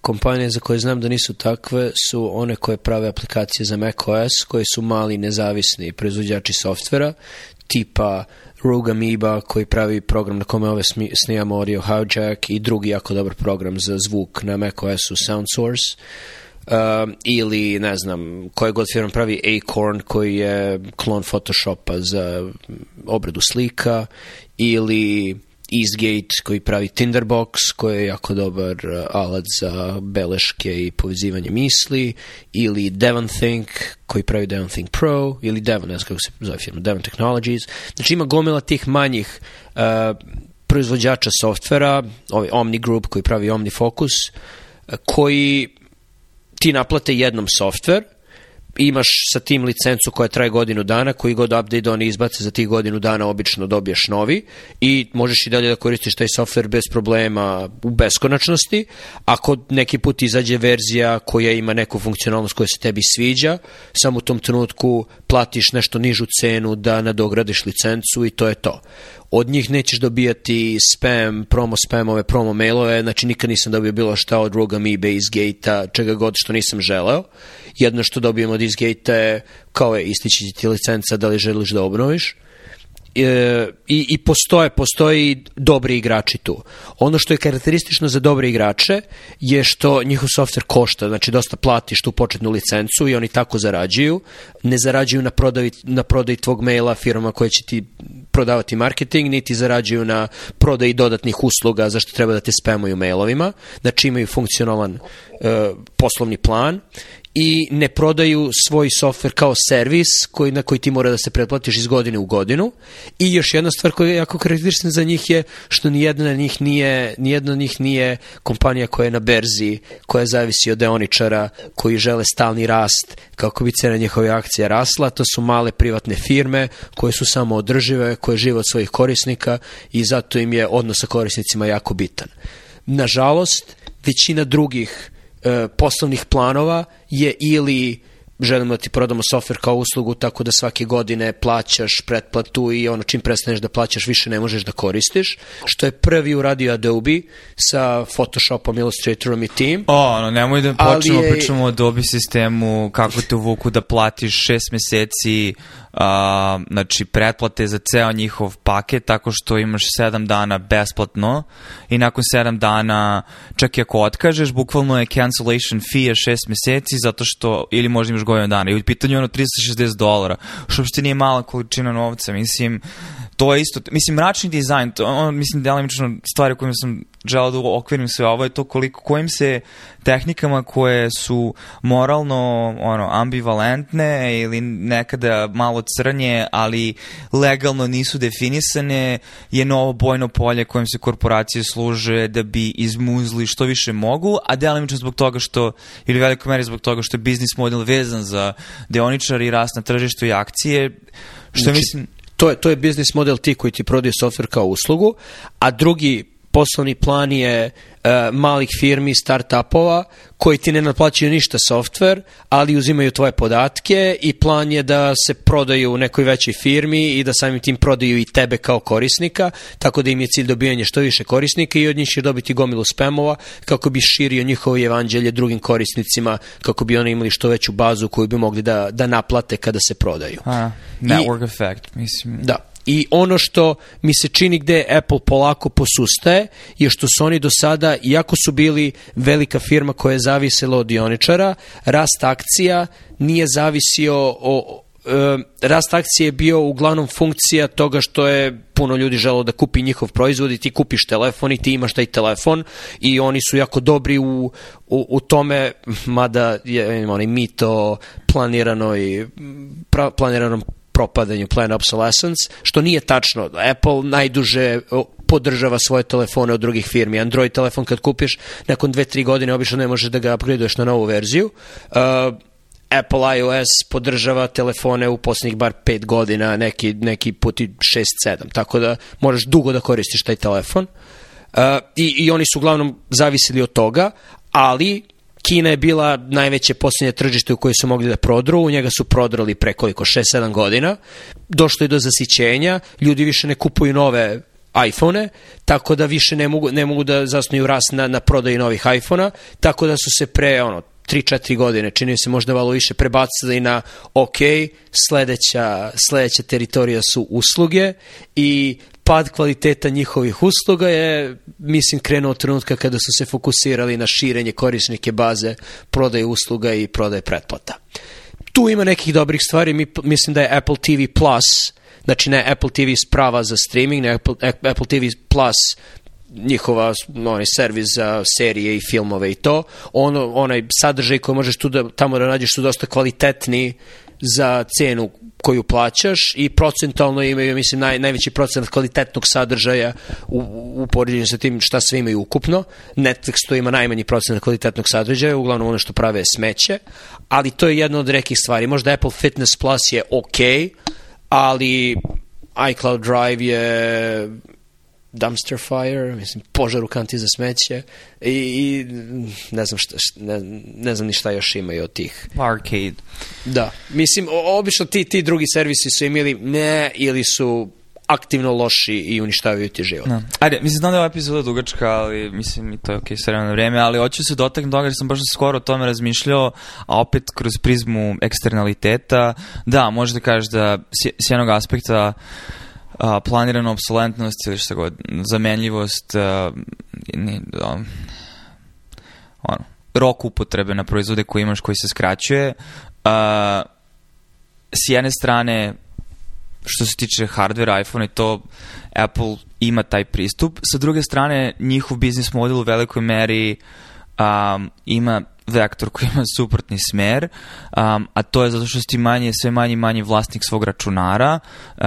Kompanije za koje znam da nisu takve su one koje prave aplikacije za macOS, koje su mali nezavisni proizvođači softvera, tipa Rogue Amoeba koji pravi program na kome ove snijamo audio hijack i drugi jako dobar program za zvuk na macOS-u SoundSource. Uh, ili ne znam koje god firma pravi Acorn koji je klon Photoshopa za obradu slika ili Eastgate koji pravi Tinderbox koji je jako dobar uh, alat za beleške i povezivanje misli ili DevonThink koji pravi DevonThink Pro ili Devon, ne znam kako se zove firma, Devon Technologies. Znači ima gomila tih manjih uh, proizvođača softvera ovaj Omni Group koji pravi OmniFocus uh, koji ti naplate jednom softver, imaš sa tim licencu koja traje godinu dana, koji god update oni izbace za tih godinu dana, obično dobiješ novi i možeš i dalje da koristiš taj software bez problema u beskonačnosti. Ako neki put izađe verzija koja ima neku funkcionalnost koja se tebi sviđa, samo u tom trenutku platiš nešto nižu cenu da nadogradiš licencu i to je to. Od njih nećeš dobijati spam, promo spamove, promo mailove, znači nikad nisam dobio bilo šta od Rogam, eBay, Isgate-a, čega god što nisam želeo. Jedno što dobijem od Isgate-a je kao je istići ti licenca da li želiš da obnoviš i, i postoje, postoje i dobri igrači tu. Ono što je karakteristično za dobre igrače je što njihov software košta, znači dosta platiš tu početnu licencu i oni tako zarađuju. Ne zarađuju na prodaji, na prodaji tvog maila firma koja će ti prodavati marketing, niti zarađuju na prodaji dodatnih usluga zašto treba da te spamuju mailovima. Znači imaju funkcionalan e, poslovni plan i ne prodaju svoj software kao servis koji, na koji ti mora da se pretplatiš iz godine u godinu. I još jedna stvar koja je jako karakteristična za njih je što nijedna od njih nije, nijedna od njih nije kompanija koja je na berzi, koja zavisi od deoničara, koji žele stalni rast kako bi cena njihove akcije rasla. To su male privatne firme koje su samo održive, koje žive od svojih korisnika i zato im je odnos sa korisnicima jako bitan. Nažalost, većina drugih e, poslovnih planova je ili želimo da ti prodamo software kao uslugu tako da svake godine plaćaš pretplatu i ono čim prestaneš da plaćaš više ne možeš da koristiš, što je prvi uradio Adobe sa Photoshopom, Illustratorom i tim. O, ono, nemoj da počnemo je... pričamo o Adobe sistemu, kako te uvuku da platiš šest meseci a, znači pretplate za ceo njihov paket tako što imaš 7 dana besplatno i nakon 7 dana čak i ako otkažeš bukvalno je cancellation fee je 6 meseci zato što ili možda imaš godinu dana. I u pitanju je ono 360 dolara što uopšte nije mala količina novca mislim to je isto, mislim, mračni dizajn, to, on, mislim, delimično stvari kojima sam želao da okvirim sve ovo je to koliko, kojim se tehnikama koje su moralno ono, ambivalentne ili nekada malo crnje, ali legalno nisu definisane, je novo bojno polje kojim se korporacije služe da bi izmuzli što više mogu, a delimično zbog toga što, ili veliko meri zbog toga što je biznis model vezan za deoničar i rast na tržištu i akcije, što znači, mislim to je, to je biznis model ti koji ti prodaje software kao uslugu, a drugi poslovni plan je malih firmi, start-upova koji ti ne naplaćaju ništa software, ali uzimaju tvoje podatke i plan je da se prodaju u nekoj većoj firmi i da samim tim prodaju i tebe kao korisnika, tako da im je cilj dobijanje što više korisnika i od njih će dobiti gomilu spamova kako bi širio njihovo evanđelje drugim korisnicima, kako bi oni imali što veću bazu koju bi mogli da, da naplate kada se prodaju. A, network I, effect, mislim. Da, I ono što mi se čini gde Apple polako posustaje je što su oni do sada, iako su bili velika firma koja je zavisila od dioničara, rast akcija nije zavisio o, e, rast akcije je bio uglavnom funkcija toga što je puno ljudi želo da kupi njihov proizvod i ti kupiš telefon i ti imaš taj telefon i oni su jako dobri u, u, u tome, mada je onaj mito planirano i pra, planiranom propadanju, plan obsolescence, što nije tačno. Apple najduže podržava svoje telefone od drugih firmi. Android telefon kad kupiš, nakon 2-3 godine obično ne možeš da ga upgradeuješ na novu verziju. Uh, Apple iOS podržava telefone u poslednjih bar 5 godina, neki, neki puti 6-7, tako da moraš dugo da koristiš taj telefon. Uh, i, I oni su uglavnom zavisili od toga, ali Kina je bila najveće posljednje tržište u koje su mogli da prodru, u njega su prodrali pre koliko, 6-7 godina, došlo je do zasićenja, ljudi više ne kupuju nove iPhone, tako da više ne mogu, ne mogu da zasnuju rast na, na prodaji novih iPhona, tako da su se pre ono, 3-4 godine, čini se možda malo više, prebacili na ok, sledeća, sledeća teritorija su usluge i pad kvaliteta njihovih usluga je, mislim, krenuo od trenutka kada su se fokusirali na širenje korisnike baze, prodaje usluga i prodaje pretplata. Tu ima nekih dobrih stvari, Mi, mislim da je Apple TV Plus, znači ne Apple TV sprava za streaming, ne Apple, Apple TV Plus njihova onaj servis za serije i filmove i to, ono, onaj sadržaj koji možeš tu da, tamo da nađeš su dosta kvalitetni za cenu koju plaćaš i procentalno imaju, mislim, naj, najveći procent kvalitetnog sadržaja u, u poređenju sa tim šta sve imaju ukupno. Netflix to ima najmanji procent kvalitetnog sadržaja, uglavnom ono što prave je smeće, ali to je jedna od rekih stvari. Možda Apple Fitness Plus je ok, ali iCloud Drive je dumpster fire, mislim, požar u kanti za smeće i, i ne znam šta, ne, ne znam ni šta još imaju od tih. Arcade. Da, mislim, obično ti, ti drugi servisi su imali ne, ili su aktivno loši i uništavaju ti život. No. Ajde, mislim, znam da je ova epizoda dugačka, ali mislim i to je okej okay, s vremena vreme, ali hoću se dotaknuti toga jer sam baš skoro o tome razmišljao, a opet kroz prizmu eksternaliteta, da, možeš da kažeš da s jednog aspekta a, planirana obsolentnost ili šta god, zamenljivost, a, ne, a, ono, rok upotrebe na proizvode koji imaš koji se skraćuje, a, s jedne strane što se tiče hardware iPhone i to Apple ima taj pristup. Sa druge strane, njihov biznis model u velikoj meri um, ima vektor koji ima suprotni smer, um, a to je zato što si ti manje, sve manje i manje vlasnik svog računara, uh,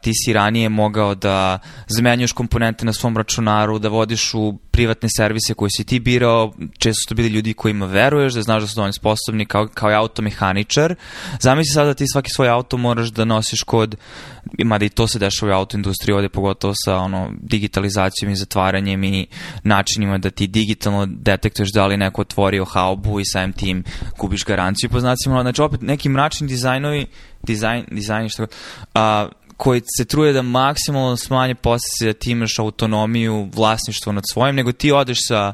ti si ranije mogao da zamenjuješ komponente na svom računaru, da vodiš u privatne servise koje si ti birao, često su to bili ljudi kojima veruješ, da znaš da su oni sposobni kao, kao i automehaničar. Zamisli sada da ti svaki svoj auto moraš da nosiš kod, mada i to se dešava u autoindustriji ovde, pogotovo sa ono, digitalizacijom i zatvaranjem i načinima da ti digitalno detektuješ da li neko otvorio haubu i samim tim gubiš garanciju po znacima. Znači opet neki mračni dizajnovi, dizajn, dizajn što, a, koji se truje da maksimalno smanje posljedice da ti imaš autonomiju, vlasništvo nad svojim, nego ti odeš sa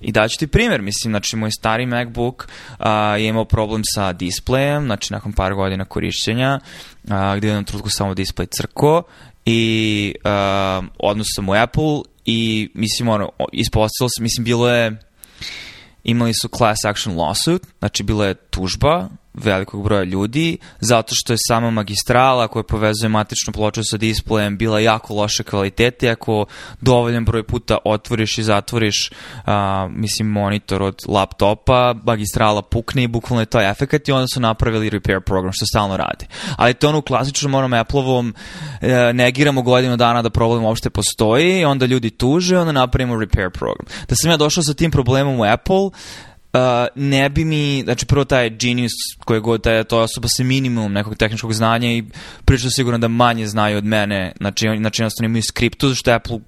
I daću ti primjer, mislim, znači moj stari MacBook a, je imao problem sa displejem, znači nakon par godina korišćenja, a, gde je na trutku samo display crko i a, odnosno sam u Apple i mislim, ono, ispostavilo se, mislim, bilo je imali su class action lawsuit, znači bila je tužba velikog broja ljudi, zato što je sama magistrala koja povezuje matičnu ploču sa displejem bila jako loše kvalitete, ako dovoljan broj puta otvoriš i zatvoriš a, mislim monitor od laptopa, magistrala pukne i bukvalno je to efekt i onda su napravili repair program što stalno rade. Ali to ono u klasičnom onom Apple-ovom e, negiramo godinu dana da problem uopšte postoji, onda ljudi tuže, onda napravimo repair program. Da sam ja došao sa tim problemom u Apple, Uh, ne bi mi, znači prvo taj genius koji god taj, to je osoba sa minimum nekog tehničkog znanja i prilično sigurno da manje znaju od mene, znači, znači jednostavno imaju skriptu, zašto Apple,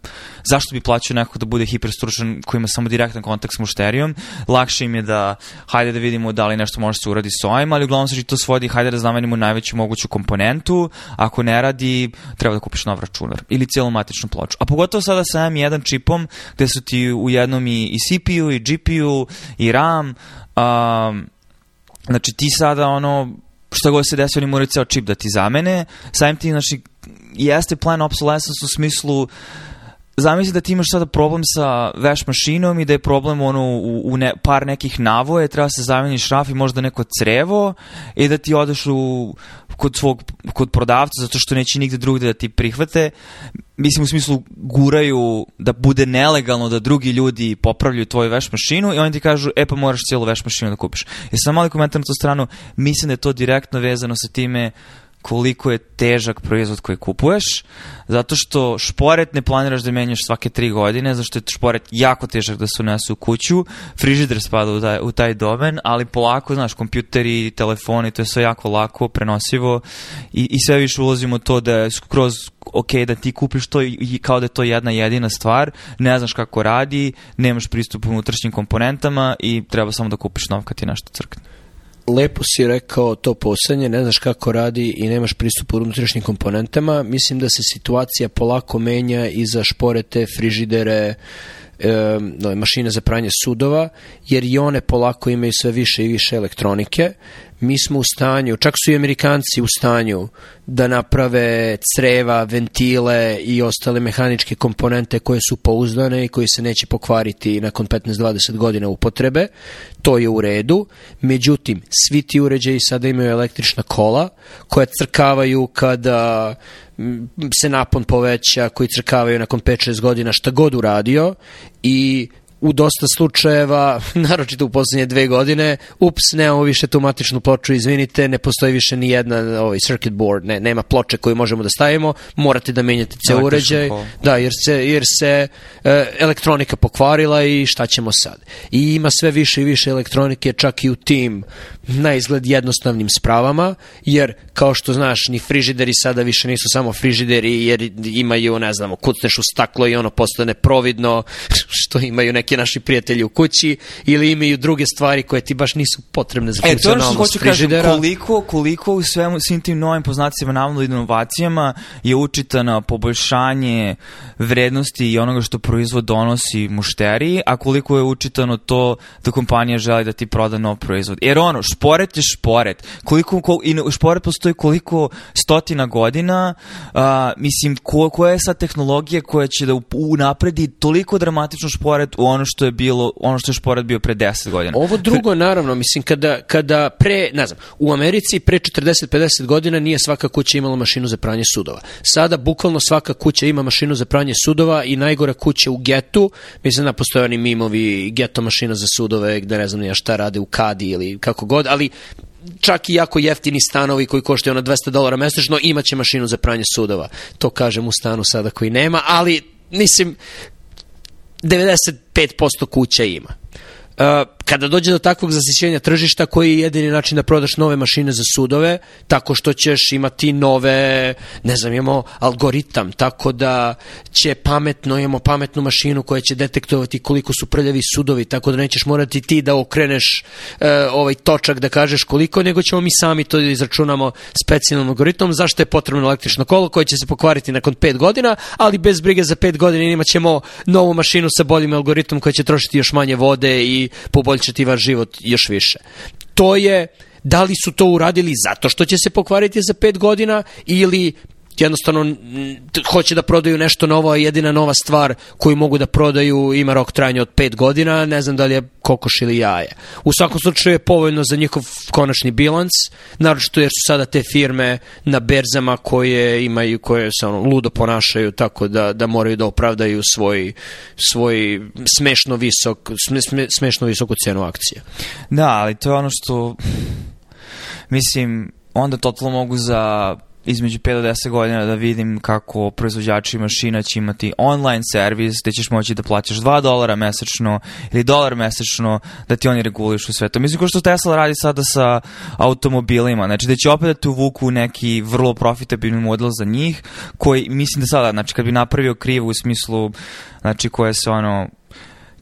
zašto bi plaćao nekog da bude hiperstručan koji ima samo direktan kontakt s mušterijom, lakše im je da, hajde da vidimo da li nešto može se uradi s ovim, ali uglavnom se to svodi, hajde da zamenimo najveću moguću komponentu, ako ne radi, treba da kupiš nov računar ili cijelu matičnu ploču. A pogotovo sada sa M1 čipom, gde su ti u jednom i, i CPU i GPU i RAM znam, um, znači ti sada ono, šta god se desi, oni moraju ceo čip da ti zamene, samim ti, znači, jeste plan obsolescence u smislu zamisli da ti imaš sada problem sa veš mašinom i da je problem ono u, u ne, par nekih navoje, treba se zameni šraf i možda neko crevo i da ti odeš u, kod svog kod prodavca zato što neće nigde drugde da ti prihvate. Mislim u smislu guraju da bude nelegalno da drugi ljudi popravljaju tvoju veš mašinu i oni ti kažu e pa moraš cijelu veš mašinu da kupiš. I sam mali komentar na tu stranu, mislim da je to direktno vezano sa time koliko je težak proizvod koji kupuješ, zato što šporet ne planiraš da menjaš svake tri godine, zato što je šporet jako težak da se unesu u kuću, frižider spada u taj, u taj domen, ali polako, znaš, kompjuteri, telefoni, to je sve jako lako, prenosivo i, i sve više ulazimo to da je skroz ok da ti kupiš to i kao da je to jedna jedina stvar, ne znaš kako radi, nemaš pristup unutrašnjim komponentama i treba samo da kupiš nov kad ti nešto crkne lepo si rekao to poslednje, ne znaš kako radi i nemaš pristup u unutrašnjim komponentama. Mislim da se situacija polako menja i za šporete, frižidere, e, mašine za pranje sudova, jer i one polako imaju sve više i više elektronike mi smo u stanju, čak su i Amerikanci u stanju da naprave creva, ventile i ostale mehaničke komponente koje su pouzdane i koji se neće pokvariti nakon 15-20 godina upotrebe. To je u redu. Međutim, svi ti uređaji sada imaju električna kola koja crkavaju kada se napon poveća, koji crkavaju nakon 5-6 godina šta god uradio i u dosta slučajeva, naročito u poslednje dve godine, ups, nemamo više tu matičnu ploču, izvinite, ne postoji više ni jedna ovaj circuit board, ne, nema ploče koju možemo da stavimo, morate da menjate ceo uređaj, da, jer se, jer se e, elektronika pokvarila i šta ćemo sad. I ima sve više i više elektronike, čak i u tim na izgled jednostavnim spravama, jer kao što znaš, ni frižideri sada više nisu samo frižideri, jer imaju, ne znamo, kucneš u staklo i ono postane providno, što imaju neki naši prijatelji u kući ili imaju druge stvari koje ti baš nisu potrebne za E, to je ono što funkcionalnost hoću kažem, frižidera. koliko, koliko u svemu, svim tim novim poznacima navodno inovacijama je učitana poboljšanje vrednosti i onoga što proizvod donosi mušteriji, a koliko je učitano to da kompanija želi da ti proda nov proizvod. Jer ono, šporet je šporet. Koliko, kol, i šporet postoji koliko stotina godina, a, mislim, ko, koja je sad tehnologija koja će da unapredi toliko dramatično šporet u ono što je bilo, ono što je šporet bio pre 10 godina. Ovo drugo, naravno, mislim, kada, kada pre, ne znam, u Americi pre 40-50 godina nije svaka kuća imala mašinu za pranje sudova. Sada, bukvalno svaka kuća ima mašinu za pranje sudova i najgora kuća u getu, mislim da postoje oni mimovi geto mašina za sudove, gde ne znam ja šta rade u kadi ili kako god, ali čak i jako jeftini stanovi koji koštaju ono 200 dolara mesečno imaće mašinu za pranje sudova. To kažem u stanu sada koji nema, ali mislim 95% kuća ima. Uh, kada dođe do takvog zasićenja tržišta, koji je jedini način da prodaš nove mašine za sudove, tako što ćeš imati nove, ne znam, imamo algoritam, tako da će pametno, imamo pametnu mašinu koja će detektovati koliko su prljavi sudovi, tako da nećeš morati ti da okreneš uh, ovaj točak da kažeš koliko, nego ćemo mi sami to da izračunamo specijalnom algoritmom, zašto je potrebno električno kolo koje će se pokvariti nakon 5 godina, ali bez brige za 5 godina imat ćemo novu mašinu sa boljim algoritmom koja će trošiti još manje vode i poboljšati vaš život još više. To je, da li su to uradili zato što će se pokvariti za pet godina ili jednostavno hoće da prodaju nešto novo, a jedina nova stvar koju mogu da prodaju ima rok trajanja od 5 godina, ne znam da li je kokoš ili jaje. U svakom slučaju je povoljno za njihov konačni bilans, naročito jer su sada te firme na berzama koje imaju, koje se ono, ludo ponašaju tako da, da moraju da opravdaju svoj, svoj smešno visok, sme, smešno visoku cenu akcije. Da, ali to je ono što mislim, onda totalno mogu za između 5 do 10 godina da vidim kako proizvođači mašina će imati online servis gde ćeš moći da plaćaš 2 dolara mesečno ili dolar mesečno da ti oni regulišu sve to. Mislim ko što Tesla radi sada sa automobilima, znači da će opet da te uvuku neki vrlo profitabilni model za njih koji mislim da sada, znači kad bi napravio krivu u smislu znači koje se ono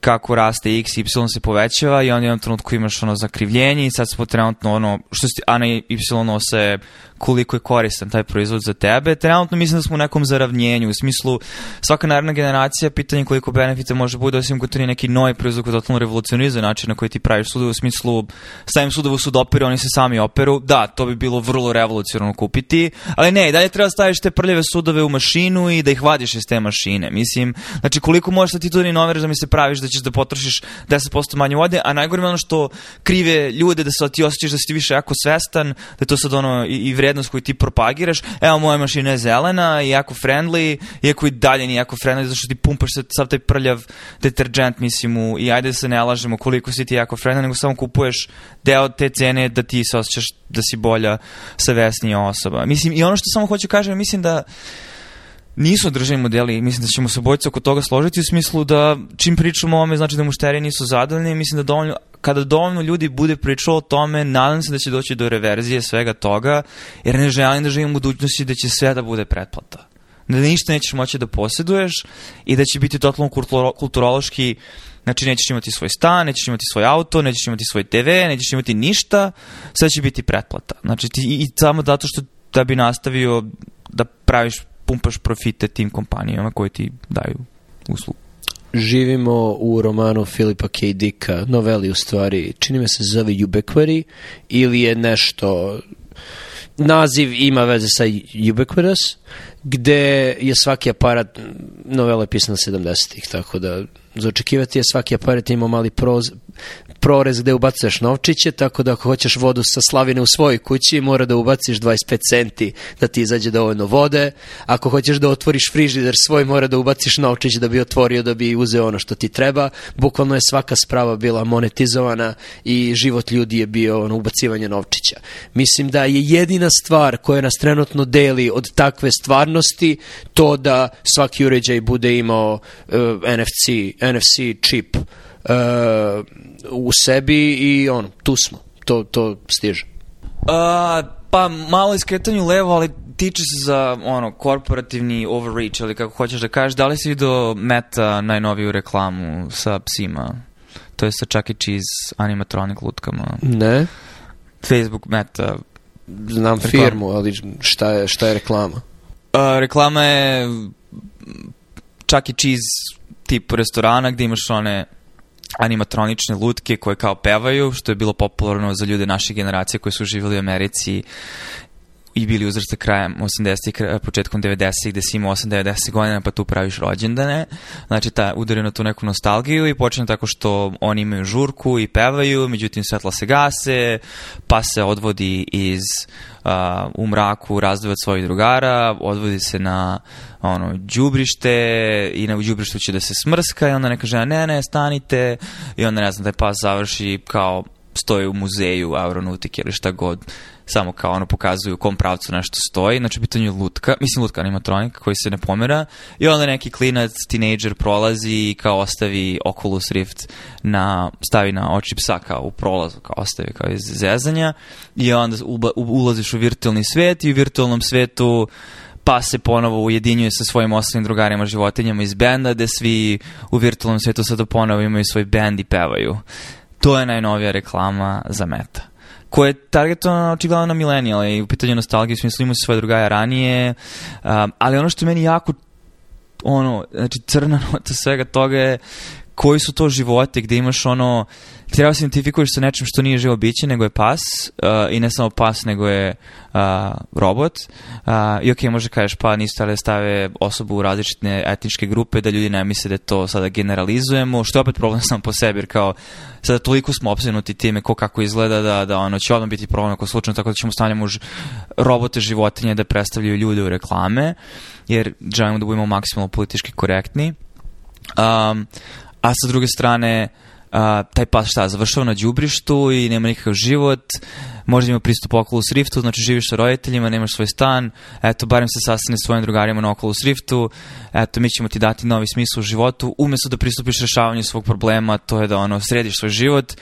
kako raste x, y se povećava i onda jednom trenutku imaš ono zakrivljenje i sad smo trenutno ono, što si, a na y nose koliko je koristan taj proizvod za tebe. Trenutno mislim da smo u nekom zaravnjenju, u smislu svaka naredna generacija, pitanje koliko benefita može bude, osim kod neki novi proizvod koji totalno revolucionizuje način na koji ti praviš sudove, u smislu stavim sudovu u sudoperu, oni se sami operu, da, to bi bilo vrlo revolucionarno kupiti, ali ne, dalje treba staviš te prljave sudove u mašinu i da ih vadiš iz te mašine. Mislim, znači koliko možeš da ti to inoviraš da mi se praviš da ćeš da potrošiš 10% manje vode, a najgore je ono što krive ljude da se ti osjećaš da si ti više jako svestan, da je to sad ono i, i vrednost koju ti propagiraš. Evo, moja mašina je zelena i jako friendly, iako i dalje nije jako friendly, zato što ti pumpaš sad, sav taj prljav deterđent, mislim, u, i ajde da se ne lažemo koliko si ti jako friendly, nego samo kupuješ deo te cene da ti se osjećaš da si bolja, savesnija osoba. Mislim, i ono što samo hoću kažem, mislim da nisu održani modeli, mislim da ćemo se obojica oko toga složiti u smislu da čim pričamo o ome, znači da mušterije nisu zadovoljni, mislim da dovoljno, kada dovoljno ljudi bude pričalo o tome, nadam se da će doći do reverzije svega toga, jer ne želim da živim u budućnosti da će sve da bude pretplata. Da ništa nećeš moći da posjeduješ i da će biti totalno kulturo, kulturološki Znači, nećeš imati svoj stan, nećeš imati svoj auto, nećeš imati svoj TV, nećeš imati ništa, sve će biti pretplata. Znači, ti, i samo zato što da bi nastavio da praviš pumpaš profite tim kompanijama koje ti daju uslugu. Živimo u romanu Filipa K. Dicka, noveli u stvari, čini me se zove Ubiquity, ili je nešto naziv ima veze sa Ubiquitous, gde je svaki aparat, novela je pisana 70-ih, tako da za očekivati je svaki aparat ima mali proz, prorez gde ubacuješ novčiće, tako da ako hoćeš vodu sa slavine u svojoj kući, mora da ubaciš 25 centi da ti izađe dovoljno vode. Ako hoćeš da otvoriš frižider svoj, mora da ubaciš novčić da bi otvorio, da bi uzeo ono što ti treba. Bukvalno je svaka sprava bila monetizovana i život ljudi je bio ono, ubacivanje novčića. Mislim da je jedina stvar koja nas trenutno deli od takve stvarnosti to da svaki uređaj bude imao uh, NFC, NFC čip uh, u sebi i ono, tu smo. To, to stiže. Uh, pa malo iskretanju levo, ali tiče se za ono korporativni overreach ili kako hoćeš da kažeš, da li si vidio Meta najnoviju reklamu sa psima? To je sa Chuck E. Cheese animatronic lutkama. Ne, Facebook Meta. znam Reklama. firmu, ali šta je, šta je reklama? Uh, reklama je Chuck E. Cheese tip restorana gde imaš one animatronične lutke koje kao pevaju, što je bilo popularno za ljude naše generacije koji su živjeli u Americi i bili uzrasta krajem 80-ih, kra- početkom 90-ih, gde si imao 8-90 godina pa tu praviš rođendane. Znači, ta, udari na tu neku nostalgiju i počne tako što oni imaju žurku i pevaju, međutim svetla se gase, pa se odvodi iz uh, u mraku razdvoje od svojih drugara, odvodi se na ono, đubrište i na đubrištu će da se smrska i onda neka žena, ne, ne, stanite i onda ne znam, taj pas završi kao stoji u muzeju aeronautike ili šta god samo kao ono pokazuju u kom pravcu nešto stoji, znači u pitanju lutka, mislim lutka animatronika koji se ne pomera i onda neki klinac, teenager prolazi i kao ostavi Oculus Rift na, stavi na oči psa kao u prolazu, kao ostavi kao iz zezanja i onda uba, ulaziš u virtualni svet i u virtualnom svetu pa se ponovo ujedinjuje sa svojim ostalim drugarima životinjama iz benda, gde svi u virtualnom svetu sada ponovo imaju svoj bend i pevaju. To je najnovija reklama za Meta koja je targetovana očigledno na milenijale i u pitanju nostalgije, u smislu imaju svoje drugaja ranije, um, ali ono što meni jako ono, znači crna nota svega toga je koji su to živote gde imaš ono treba se identifikuješ sa nečim što nije živo biće nego je pas uh, i ne samo pas nego je uh, robot. Uh, i ok može kažeš pa nisu stale da stave osobu u različite etničke grupe da ljudi ne misle da to sada generalizujemo što je opet problem sam po sebi jer kao sada toliko smo opsenuti time ko kako izgleda da, da ono će odmah biti problem ako slučajno tako da ćemo stavljamo ž- robote životinje da predstavljaju ljude u reklame jer želimo da budemo maksimalno politički korektni. Um, a sa druge strane, a, taj pas šta, završava na đubrištu i nema nikakav život, možda ima pristup Oculus Riftu, znači živiš sa roditeljima, nemaš svoj stan, eto, barem se sastane s svojim drugarima na Oculus Riftu, eto, mi ćemo ti dati novi smisao u životu, umesto da pristupiš rešavanju svog problema, to je da ono, središ svoj život,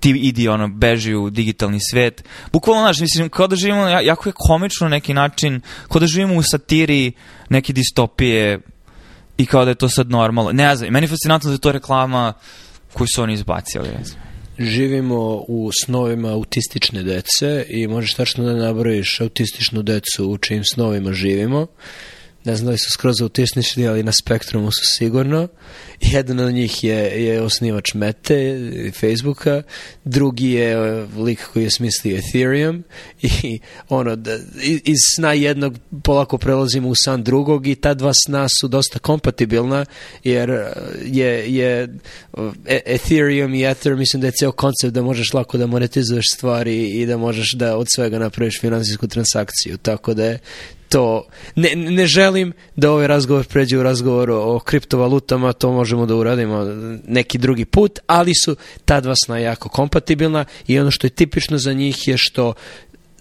ti idi ono beži u digitalni svet. Bukvalno znaš, mislim kao da živimo ja- jako je komično neki način, kao da živimo u satiri neke distopije i kao da je to sad normalno. Ne znam, meni je fascinantno da je to reklama koju su oni izbacili. recimo. Živimo u snovima autistične dece i možeš tačno da nabrojiš autističnu decu u čijim snovima živimo. Ne znam da li su skroz autistični, ali na spektrumu su sigurno. Jedan od njih je, je osnivač Mete, Facebooka, drugi je e, lik koji je smislio Ethereum. I ono, da, iz sna jednog polako prelazimo u san drugog i ta dva sna su dosta kompatibilna jer e, je, je e, Ethereum i Ether mislim da je ceo koncept da možeš lako da monetizuješ stvari i da možeš da od svega napraviš finansijsku transakciju. Tako da je to. Ne, ne želim da ovaj razgovor pređe u razgovor o, o kriptovalutama, to možemo da uradimo neki drugi put, ali su ta dva sna jako kompatibilna i ono što je tipično za njih je što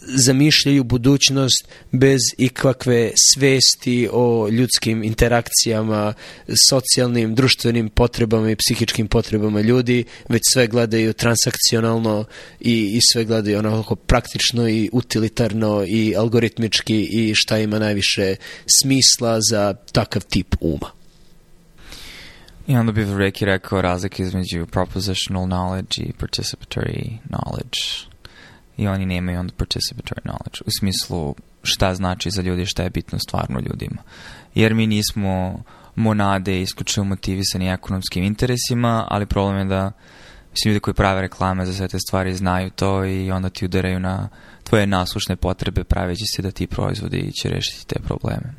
zamišljaju budućnost bez ikakve svesti o ljudskim interakcijama, socijalnim, društvenim potrebama i psihičkim potrebama ljudi, već sve gledaju transakcionalno i, i sve gledaju onako praktično i utilitarno i algoritmički i šta ima najviše smisla za takav tip uma. I onda bi Reiki rekao razlike između propositional knowledge i participatory knowledge. I oni nemaju onda participatory knowledge. U smislu šta znači za ljudi, šta je bitno stvarno ljudima. Jer mi nismo monade isključivo motivisani ekonomskim interesima, ali problem je da mislim, ljudi koji prave reklame za sve te stvari znaju to i onda ti udaraju na tvoje naslušne potrebe praveći se da ti proizvodi će rešiti te probleme.